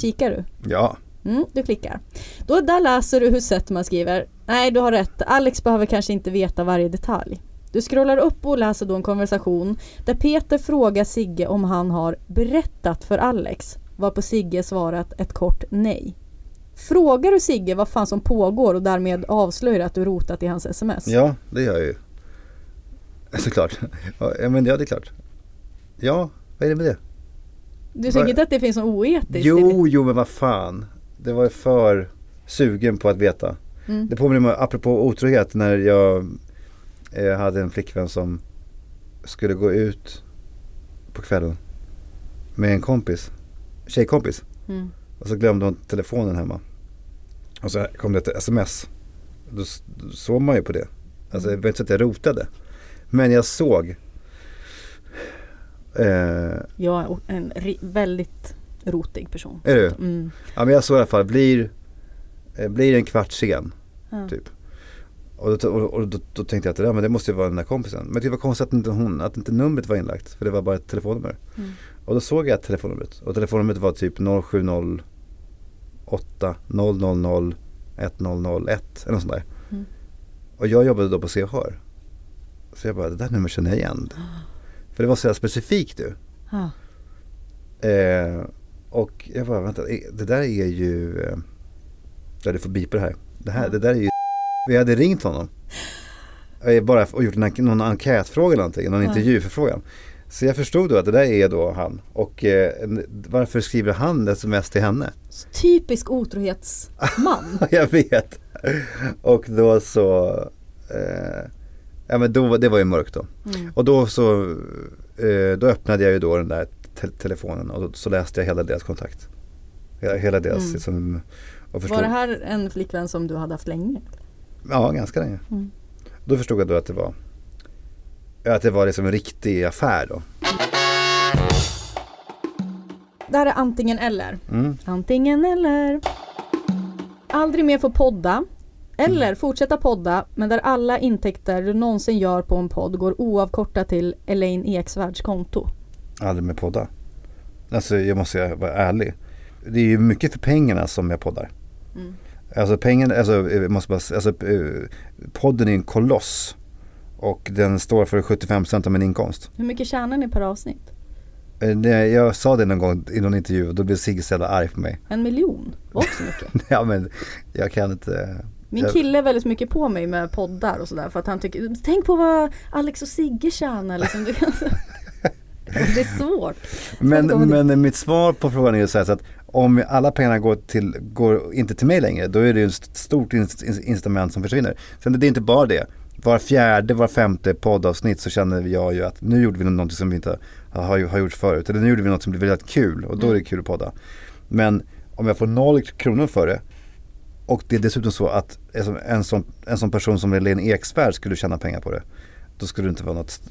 Kikar du? Ja. Mm, du klickar. Då där läser du hur Settman skriver. Nej, du har rätt. Alex behöver kanske inte veta varje detalj. Du scrollar upp och läser då en konversation där Peter frågar Sigge om han har berättat för Alex. Varpå Sigge svarat ett kort nej. Frågar du Sigge vad fan som pågår och därmed avslöjar att du rotat i hans sms? Ja det gör jag ju. Såklart. Ja men ja det är klart. Ja, vad är det med det? Du tycker inte att det finns något oetiskt? Jo, jo men vad fan. Det var för sugen på att veta. Mm. Det påminner mig, apropå otrohet, när jag eh, hade en flickvän som skulle gå ut på kvällen med en kompis, tjejkompis. Mm. Och så glömde hon telefonen hemma. Och så kom det ett sms. Då, såg man ju på det. Alltså jag vet inte så att jag rotade. Men jag såg. Eh, Jag är en väldigt rotig person. är du? Mm. Ja men jag såg i alla fall, blir, eh, blir en kvart sen. Ja. Typ. Och, då, och, och då, då tänkte jag att det, där, men det måste ju vara den där kompisen. Men det var konstigt att inte hon, att inte numret var inlagt. För det var bara ett telefonnummer. Mm. Och då såg jag telefonnumret. Och telefonnumret var typ 070 000 1001 eller något sånt där. Mm. Och jag jobbade då på Se. Så jag bara, det där numret känner jag igen. För det var så specifikt du. Ja. Eh, och jag bara, vänta, det där är ju, eh, ja, du får bipa det här. Det, här, det där är ju Vi hade ringt honom. Bara och gjort en, någon enkätfråga eller någonting, någon Ja. intervjuförfrågan. Så jag förstod då att det där är då han. Och eh, varför skriver han sms till henne? Typisk otrohetsman. jag vet. Och då så, eh, ja men då, det var ju mörkt då. Mm. Och då så, eh, då öppnade jag ju då den där te- telefonen och då, så läste jag hela deras kontakt. Hela, hela deras Mm. liksom, Var det här en flickvän som du hade haft länge? Ja, ganska länge. Mm. Då förstod jag då att det var, att det var liksom en riktig affär då. Det här är antingen eller. Mm. Antingen eller. Aldrig mer få podda. Eller fortsätta podda men där alla intäkter du någonsin gör på en podd går oavkortat till Elaine Eksvärds konto. Aldrig med podda. Alltså jag måste vara ärlig. Det är ju mycket för pengarna som jag poddar. Mm. Alltså pengarna, alltså, jag måste bara, alltså eh, podden är en koloss. Och den står för 75% av min inkomst. Hur mycket tjänar ni per avsnitt? Eh, Jag sa det någon gång i någon intervju och då blev Sigge så jävla arg på mig. En miljon var också mycket. ja men jag kan inte. Min kille är väldigt mycket på mig med poddar och sådär för att han tycker, tänk på vad Alex och Sigge tjänar liksom. Du kan, det är svårt. Men, men mitt svar på frågan är så här så att om alla pengarna går, till, går inte till mig längre då är det ju ett stort inc- inc- incitament som försvinner. Sen det är inte bara det. Var fjärde, var femte poddavsnitt så känner jag ju att nu gjorde vi något som vi inte har, har gjort förut. Eller nu gjorde vi något som blev väldigt kul och då är det kul att podda. Men om jag får noll kronor för det och det är dessutom så att en sån- en sån, en sån person som Lena Eksvärd skulle tjäna pengar på det. Då skulle det inte vara något,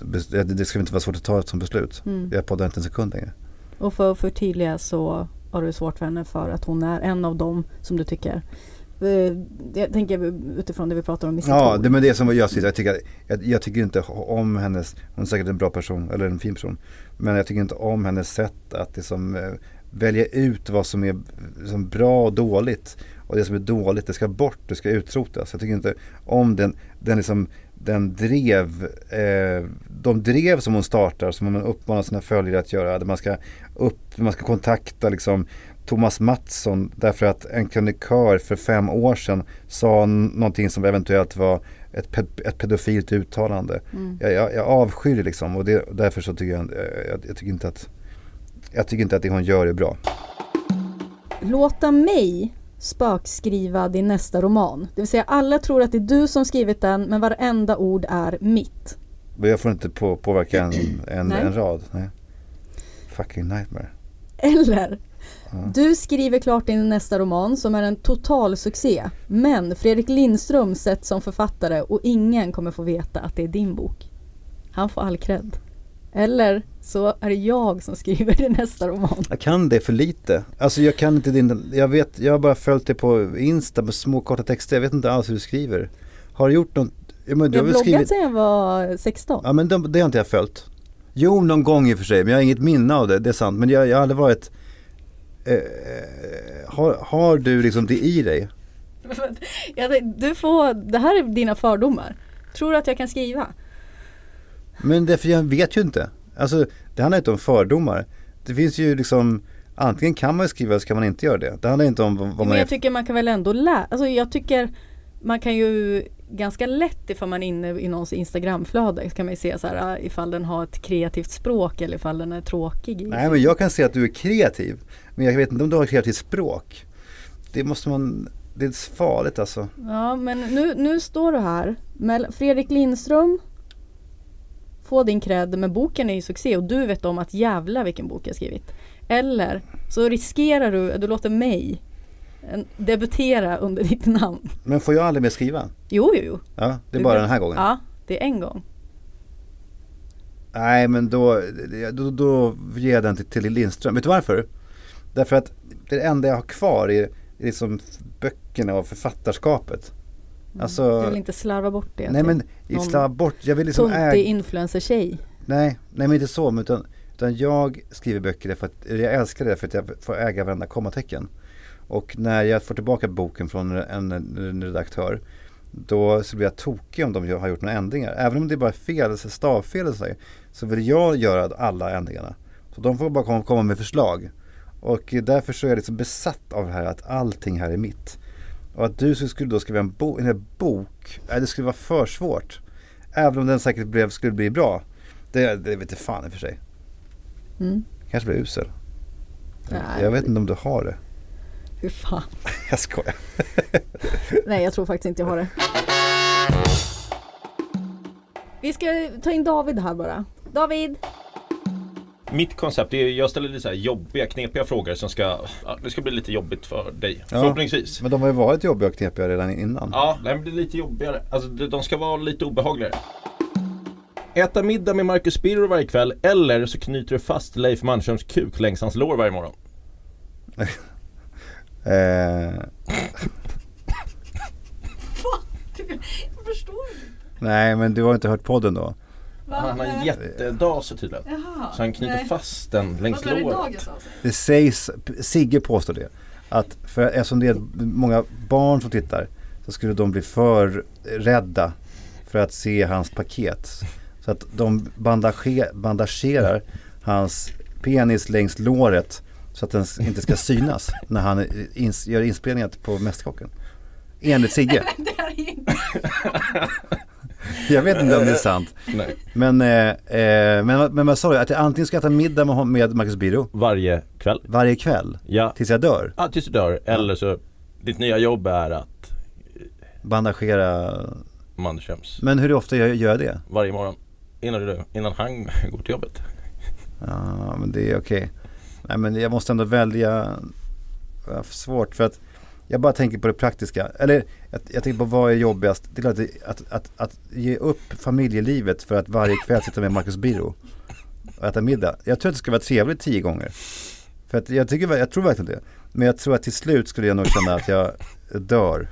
det skulle inte vara svårt att ta ett sånt beslut. Mm. Jag poddar inte en sekund längre. Och för att förtydliga så har du svårt för henne för att hon är en av dem som du tycker eh, jag tänker utifrån det vi pratar om i Ja, det men det som jag säger, jag tycker, jag, jag tycker inte om hennes, hon är säkert en bra person, eller en fin person. Men jag tycker inte om hennes sätt att liksom, eh, välja ut vad som är liksom, bra och dåligt. Och det som är dåligt, det ska bort, det ska utrotas. Jag tycker inte om den, den liksom, den drev, eh, de drev som hon startar, som man uppmanar sina följare att göra. Där man ska, upp, man ska kontakta liksom Thomas Mattsson därför att en krönikör för fem år sedan sa någonting som eventuellt var ett, pe- ett pedofilt uttalande. Mm. Jag, jag, jag avskyr det liksom och det, därför så tycker jag, jag, jag tycker inte att jag tycker inte att det hon gör är bra. Låta mig spökskriva din nästa roman. Det vill säga alla tror att det är du som skrivit den men varenda ord är mitt. Jag får inte på, påverka en, en, en rad. Nej. Fucking nightmare. Eller du skriver klart din nästa roman som är en total succé. Men Fredrik Lindström sätts som författare och ingen kommer få veta att det är din bok. Han får all cred. Eller så är det jag som skriver din nästa roman. Jag kan det för lite. Alltså jag kan inte din, jag vet, jag har bara följt det på Insta med små korta texter. Jag vet inte alls hur du skriver. Har du gjort något? Men du Jag har bloggat skrivit, sedan jag var 16. ja men det, det har inte jag följt. Jo, någon gång i och för sig, men jag har inget minne av det, det är sant. Men jag, jag har aldrig varit, eh, har, har du liksom det i dig? Du får, det här är dina fördomar. Tror du att jag kan skriva? Men därför jag vet ju inte. Alltså det handlar inte om fördomar. Det finns ju liksom, antingen kan man skriva eller så kan man inte göra det. Det handlar inte om vad, vad Men man är. jag tycker man kan väl ändå lära, alltså jag tycker man kan ju ganska lätt ifall man är inne i någons Instagramflöde kan man ju se så här ah, ifall den har ett kreativt språk eller ifall den är tråkig. Nej men jag kan se att du är kreativ. Men jag vet inte om du har ett kreativt språk. Det måste man, det är farligt alltså. Ja men nu, nu står du här Fredrik Lindström Få din cred men boken är ju succé och du vet om att jävla vilken bok jag skrivit. Eller så riskerar du, du låter mig en, debutera under ditt namn. Men får jag aldrig mer skriva? Jo jo jo. Ja, det är Du bara vet- den här gången. Ja, det är en gång. Nej men då, då, då ger jag den till, till Lindström. Vet du varför? Därför att det enda jag har kvar är, är liksom böckerna och författarskapet. Alltså, Jag vill inte slarva bort det. nej men någon slarva bort, jag vill liksom äga, influencer-tjej. nej, nej men inte så, men utan, utan jag skriver böcker därför att, jag älskar det för att jag får äga varenda kommatecken. Och när jag får tillbaka boken från en, en redaktör då så blir jag tokig om de har gjort några ändringar. Även om det är bara fel, stavfel och så, så vill jag göra alla ändringarna. Så de får bara komma, komma med förslag. Och därför så är jag liksom besatt av det här att allting här är mitt. Och att du skulle då skriva en, bo, en bok, nej, det skulle vara för svårt. Även om den säkert blev, skulle bli bra. Det, det vet jag fan i och för sig. Mm. Kanske blir usel. Nej. Jag vet inte om du har det. Hur fan. Jag skojar. Nej jag tror faktiskt inte jag har det. Vi ska ta in David här bara. David! Mitt koncept är, jag ställer lite så här jobbiga, knepiga frågor som ska, ja, det ska bli lite jobbigt för dig. Ja. Förhoppningsvis. Men de har ju varit jobbiga och knepiga redan innan. Ja, nej, men det blir lite jobbigare. Alltså de ska vara lite obehagligare. Äta middag med Marcus Birro varje kväll eller så knyter du fast Leif Manströms kuk längs hans lår varje morgon. Eh, Jag förstår nej men du har inte hört podden då? Han har en jättedas tydligen. Jaha. Så han knyter fast den längs låret. Det sägs, Sigge påstår det, att för, eftersom det är många barn som tittar så skulle de bli för rädda för att se hans paket. Så att de bandage, bandagerar hans penis längs låret så att den inte ska synas när han ins- gör inspelningar på Mästerkocken. Enligt Sigge. Jag vet inte om det är sant. Nej. Men, eh, eh, men, men vad sa du? Att jag antingen ska äta middag med, hon- med Marcus Biro Varje kväll. varje kväll Ja, tills jag dör. ja tills du dör. Eller så, ditt nya jobb är att Bandagera. Mandershems Men hur ofta gör gör jag det? varje morgon. Innan, du, innan han går till jobbet. Ja men det är okej. Nej men jag måste ändå välja. Svårt för att jag bara tänker på det praktiska. Eller jag, jag tänker på vad är jobbigast. Det är klart att, att, att, att ge upp familjelivet för att varje kväll sitta med Marcus Biro och äta middag. Jag tror att det ska vara trevligt tio gånger. För att jag, tycker, jag tror verkligen det. Men jag tror att till slut skulle jag nog känna att jag dör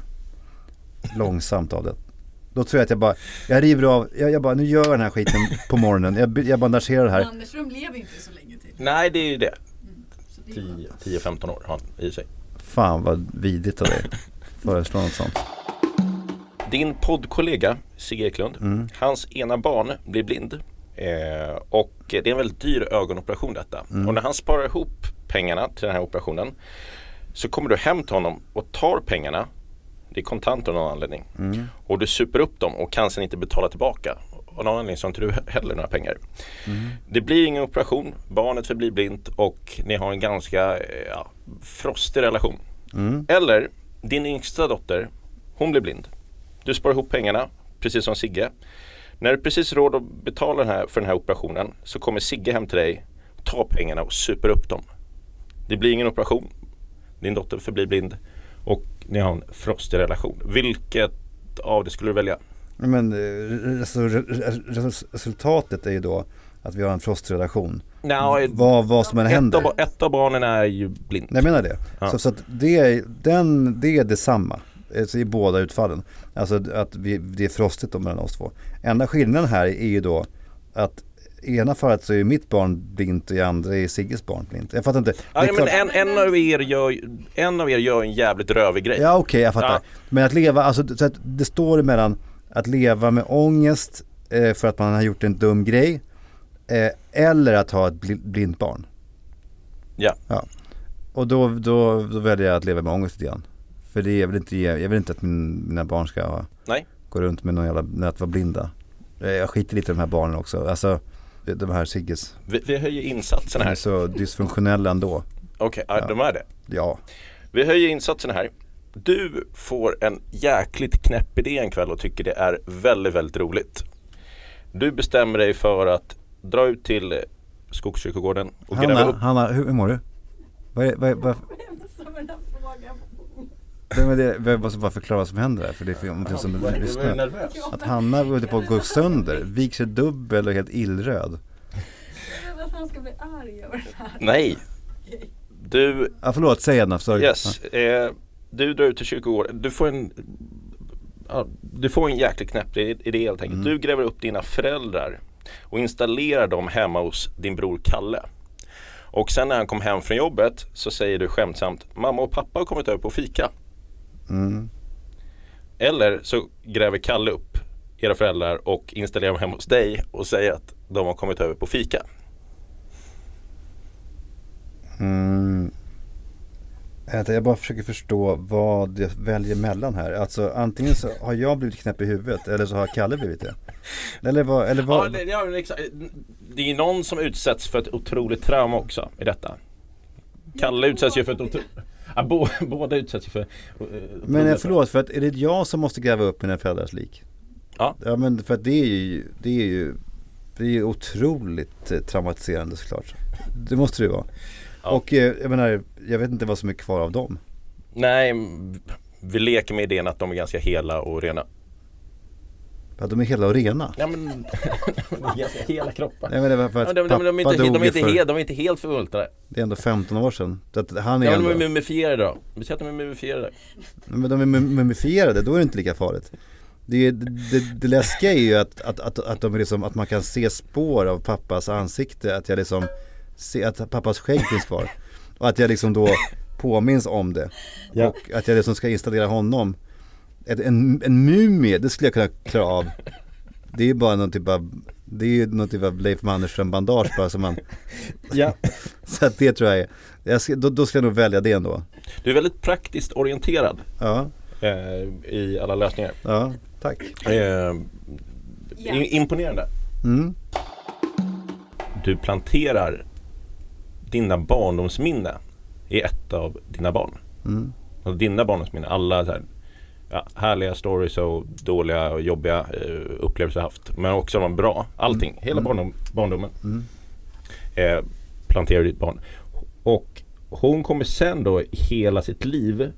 långsamt av det. Då tror jag att jag bara, jag river av, jag, jag bara, nu gör jag den här skiten på morgonen. Jag, jag bandagerar det här. Andersrum lever inte så länge till. Nej, det är ju det. Så det är skönt. 10-15 år har han i sig. Fan vad vidrigt av dig. Föreslå något sånt. Din poddkollega Sigge Eklund, Mm. hans ena barn blir blind. Eh, och det är en väldigt dyr ögonoperation detta. Mm. Och när han sparar ihop pengarna till den här operationen så kommer du hem till honom och tar pengarna. Det är kontant av någon anledning. Mm. Och du super upp dem och kan sen inte betala tillbaka. Av någon anledning så har inte du heller några pengar. Mm. Det blir ingen operation, barnet förblir blint och ni har en ganska eh, ja, frostig relation. Mm. Eller din yngsta dotter, hon blir blind. Du sparar ihop pengarna, precis som Sigge. När du precis råd att betala här, för den här operationen så kommer Sigge hem till dig, tar pengarna och super upp dem. Det blir ingen operation. Din dotter förblir blind och ni har en frostig relation. Vilket av det skulle du välja? Men eh, alltså, re- re- res- resultatet är ju då att vi har en frostrelation. Nå, Vad, vad som än ett, händer. av, ett av barnen är ju blind. Nej, jag menar det. Ja. Så, så det, är, den, det är detsamma alltså, i båda utfallen. Alltså att vi, det är frostigt då mellan oss två. Enda skillnaden här är ju då att i ena fallet så är mitt barn blint och i andra är Sigges barn blint. Jag fattar inte. Ja, men en, en, av er gör, en av er gör en jävligt rövig grej. Ja okej, jag fattar. Ja. Men att leva, alltså så att det står emellan att leva med ångest eh, för att man har gjort en dum grej eh, eller att ha ett bli- blint barn. Ja. Och då, då, då väljer jag att leva med ångest lite grann. För det jag vill inte ge, jag vill inte att min, mina barn ska ha, Nej. gå runt med någon jävla, att vara blinda. Eh, Jag skiter lite i de här barnen också. Alltså de här Sigges. Vi, vi höjer insatsen De är här. så dysfunktionella ändå. Okej, ja. Ja. de är det. Ja. Vi höjer insatsen här. Du får en jäkligt knäpp idé en kväll och tycker det är väldigt, väldigt roligt. Du bestämmer dig för att dra ut till eh, Skogskyrkogården och gräva Hanna, upp. Hanna hur, hur mår du? Vad är, vad är, vad, här. Nej, men det, jag måste bara förklara vad som händer där för det är för någonting som lyssnar. nervös. Att Hanna håller på att gå sönder, viker sig dubbel och helt illröd. Jag vill att han ska bli arg över det här. Nej. Du, Ja förlåt, säg Edna, sorry. yes. Eh, du drar ut till kyrkogården. Du får en ja, du får en jäkligt knäpp idé helt enkelt. Mm. Du gräver upp dina föräldrar och installerar dem hemma hos din bror Kalle. Och sen när han kom hem från jobbet så säger du skämtsamt Mamma och pappa har kommit över på fika. Mm. Eller så gräver Kalle upp era föräldrar och installerar dem hemma hos dig och säger att de har kommit över på fika. Mm. Jag bara försöker förstå vad jag väljer mellan här. Alltså antingen så har jag blivit knäpp i huvudet eller så har Kalle blivit det. Eller vad, eller Ja, vad? det, ja, exakt. det är någon som utsätts för ett otroligt trauma också i detta. Kalle utsätts ju för ett otroligt... Ja, bo, båda utsätts ju för... Men eh, förlåt, för att är det jag som måste gräva upp mina föräldrars lik? Ja. Ja men för att det är ju, det är ju, det är ju otroligt eh, traumatiserande såklart. Det måste det ju vara. Ja. Och eh, jag menar, jag vet inte vad som är kvar av dem. Nej, vi leker med idén att de är ganska hela och rena. Ja, de är hela och rena. Ja men, de är ganska hela kroppar. Jag menar för Ja, att de, de, pappa de, är inte, dog de, är inte för, helt, de är inte helt förmultnade. det är ändå 15 år sedan. Så att han är Ja, men de är ändå, mumifierade då. Vi säger att de är mumifierade. men de är mum- mumifierade, då är det inte lika farligt. Det, det, det läskiga är ju att, att, att, att, de är liksom, att man kan se spår av pappas ansikte, att jag liksom ser att pappas skägg finns kvar. Och att jag liksom då påminns om det. Ja. Och att jag liksom ska installera honom. Ett, en, en mumie, det skulle jag kunna klara av Det är ju bara någon typ av, det är ju någon typ av Leif Mannerström bandage bara som man, Ja. så att det tror jag är, jag ska, då, då ska jag nog välja det ändå. Du är väldigt praktiskt orienterad Ja, eh, i alla lösningar. ja, tack. Eh, Imponerande. Mm. Du planterar dina barndomsminne i ett av dina barn. Mm. Och dina barndomsminnen, alla så här, ja, härliga stories och dåliga och jobbiga eh, upplevelser haft. Men också de bra, allting, hela barndom, barndomen. Mm. Eh, planterar ditt barn. Och hon kommer sen då hela sitt liv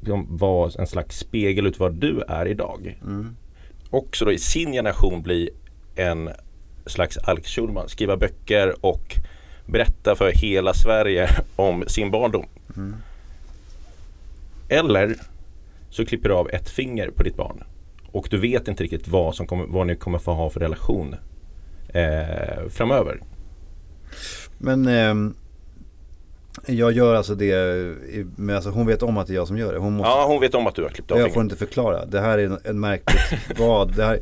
liksom vara en slags spegel ut vad du är idag. Mm. Också då i sin generation bli en slags Alex Schulman, skriva böcker och berätta för hela Sverige om sin barndom. Mm. Eller så klipper du av ett finger på ditt barn och du vet inte riktigt vad, som kommer, vad ni kommer få ha för relation eh, framöver. Men ehm, jag gör alltså det, men alltså hon vet om att det är jag som gör det. Hon måste, Ja, hon vet om att du har klippt av jag får fingret. inte förklara. Det här är en, en märkligt vad. Det här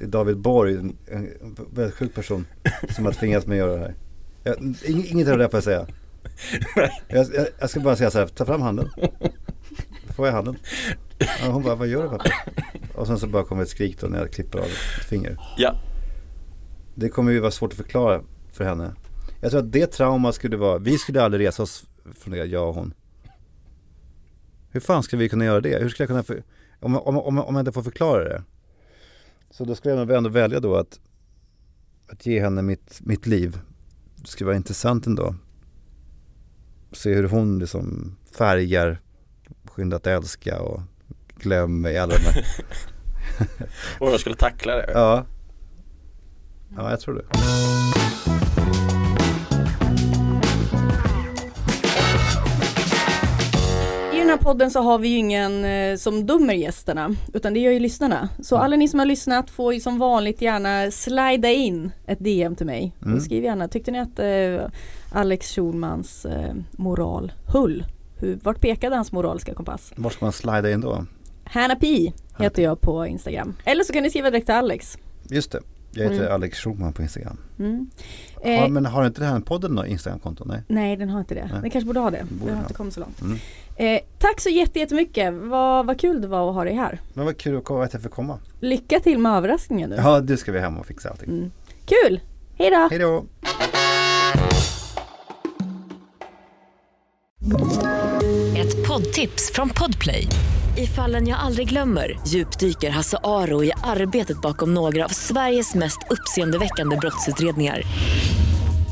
är David Borg, en, en väldigt sjuk person som har tvingats mig att göra det här. Jag, ing- inget av det får jag säga. Jag, jag, jag ska bara säga så här, ta fram handen. Får jag handen? Ja, hon bara, vad gör du pappa? Och sen så bara kommer ett skrik då när jag klipper av ett finger. Ja, Det kommer ju vara svårt att förklara för henne. Jag tror att det trauma skulle vara, vi skulle aldrig resa oss från det, jag och hon. Hur fan skulle vi kunna göra det? Hur skulle jag kunna, för, om, om, om, om jag inte får förklara det. Så då skulle jag nog ändå välja då att, att ge henne mitt, mitt liv. Skulle vara intressant ändå. Se hur hon liksom färgar Skynda att älska och Glöm mig, alla de här. och jag skulle tackla det. Ja. Ja, jag tror det. Här podden så har vi ju ingen eh, som dömer gästerna utan det gör ju lyssnarna. Så alla ni som har lyssnat får ju som vanligt gärna slida in ett DM till mig. Mm. Och skriv gärna, tyckte ni att eh, Alex Schulmans eh, moral höll? Hur, vart pekade hans moraliska kompass? Var ska man slida in då? Hanna Pi heter jag på Instagram. Eller så kan ni skriva direkt till Alex. Just det. Jag heter Mm. Alex Schulman på Instagram. Mm. Eh, men har inte den här podden något Instagramkonto? Nej. Nej den har inte det. Nej. Den kanske borde ha det. Borde Vi har ha. inte kommit så långt. Mm. Eh, tack så jätte- jättemycket. Vad, vad kul det var att ha dig här. Men vad kul att jag får komma. Lycka till med överraskningen nu. Ja, du ska vi hem och fixa allting. Mm. Kul! Hej då! Hej då! Ett poddtips från Podplay. I fallen jag aldrig glömmer djupdyker Hasse Aro i arbetet bakom några av Sveriges mest uppseendeväckande brottsutredningar.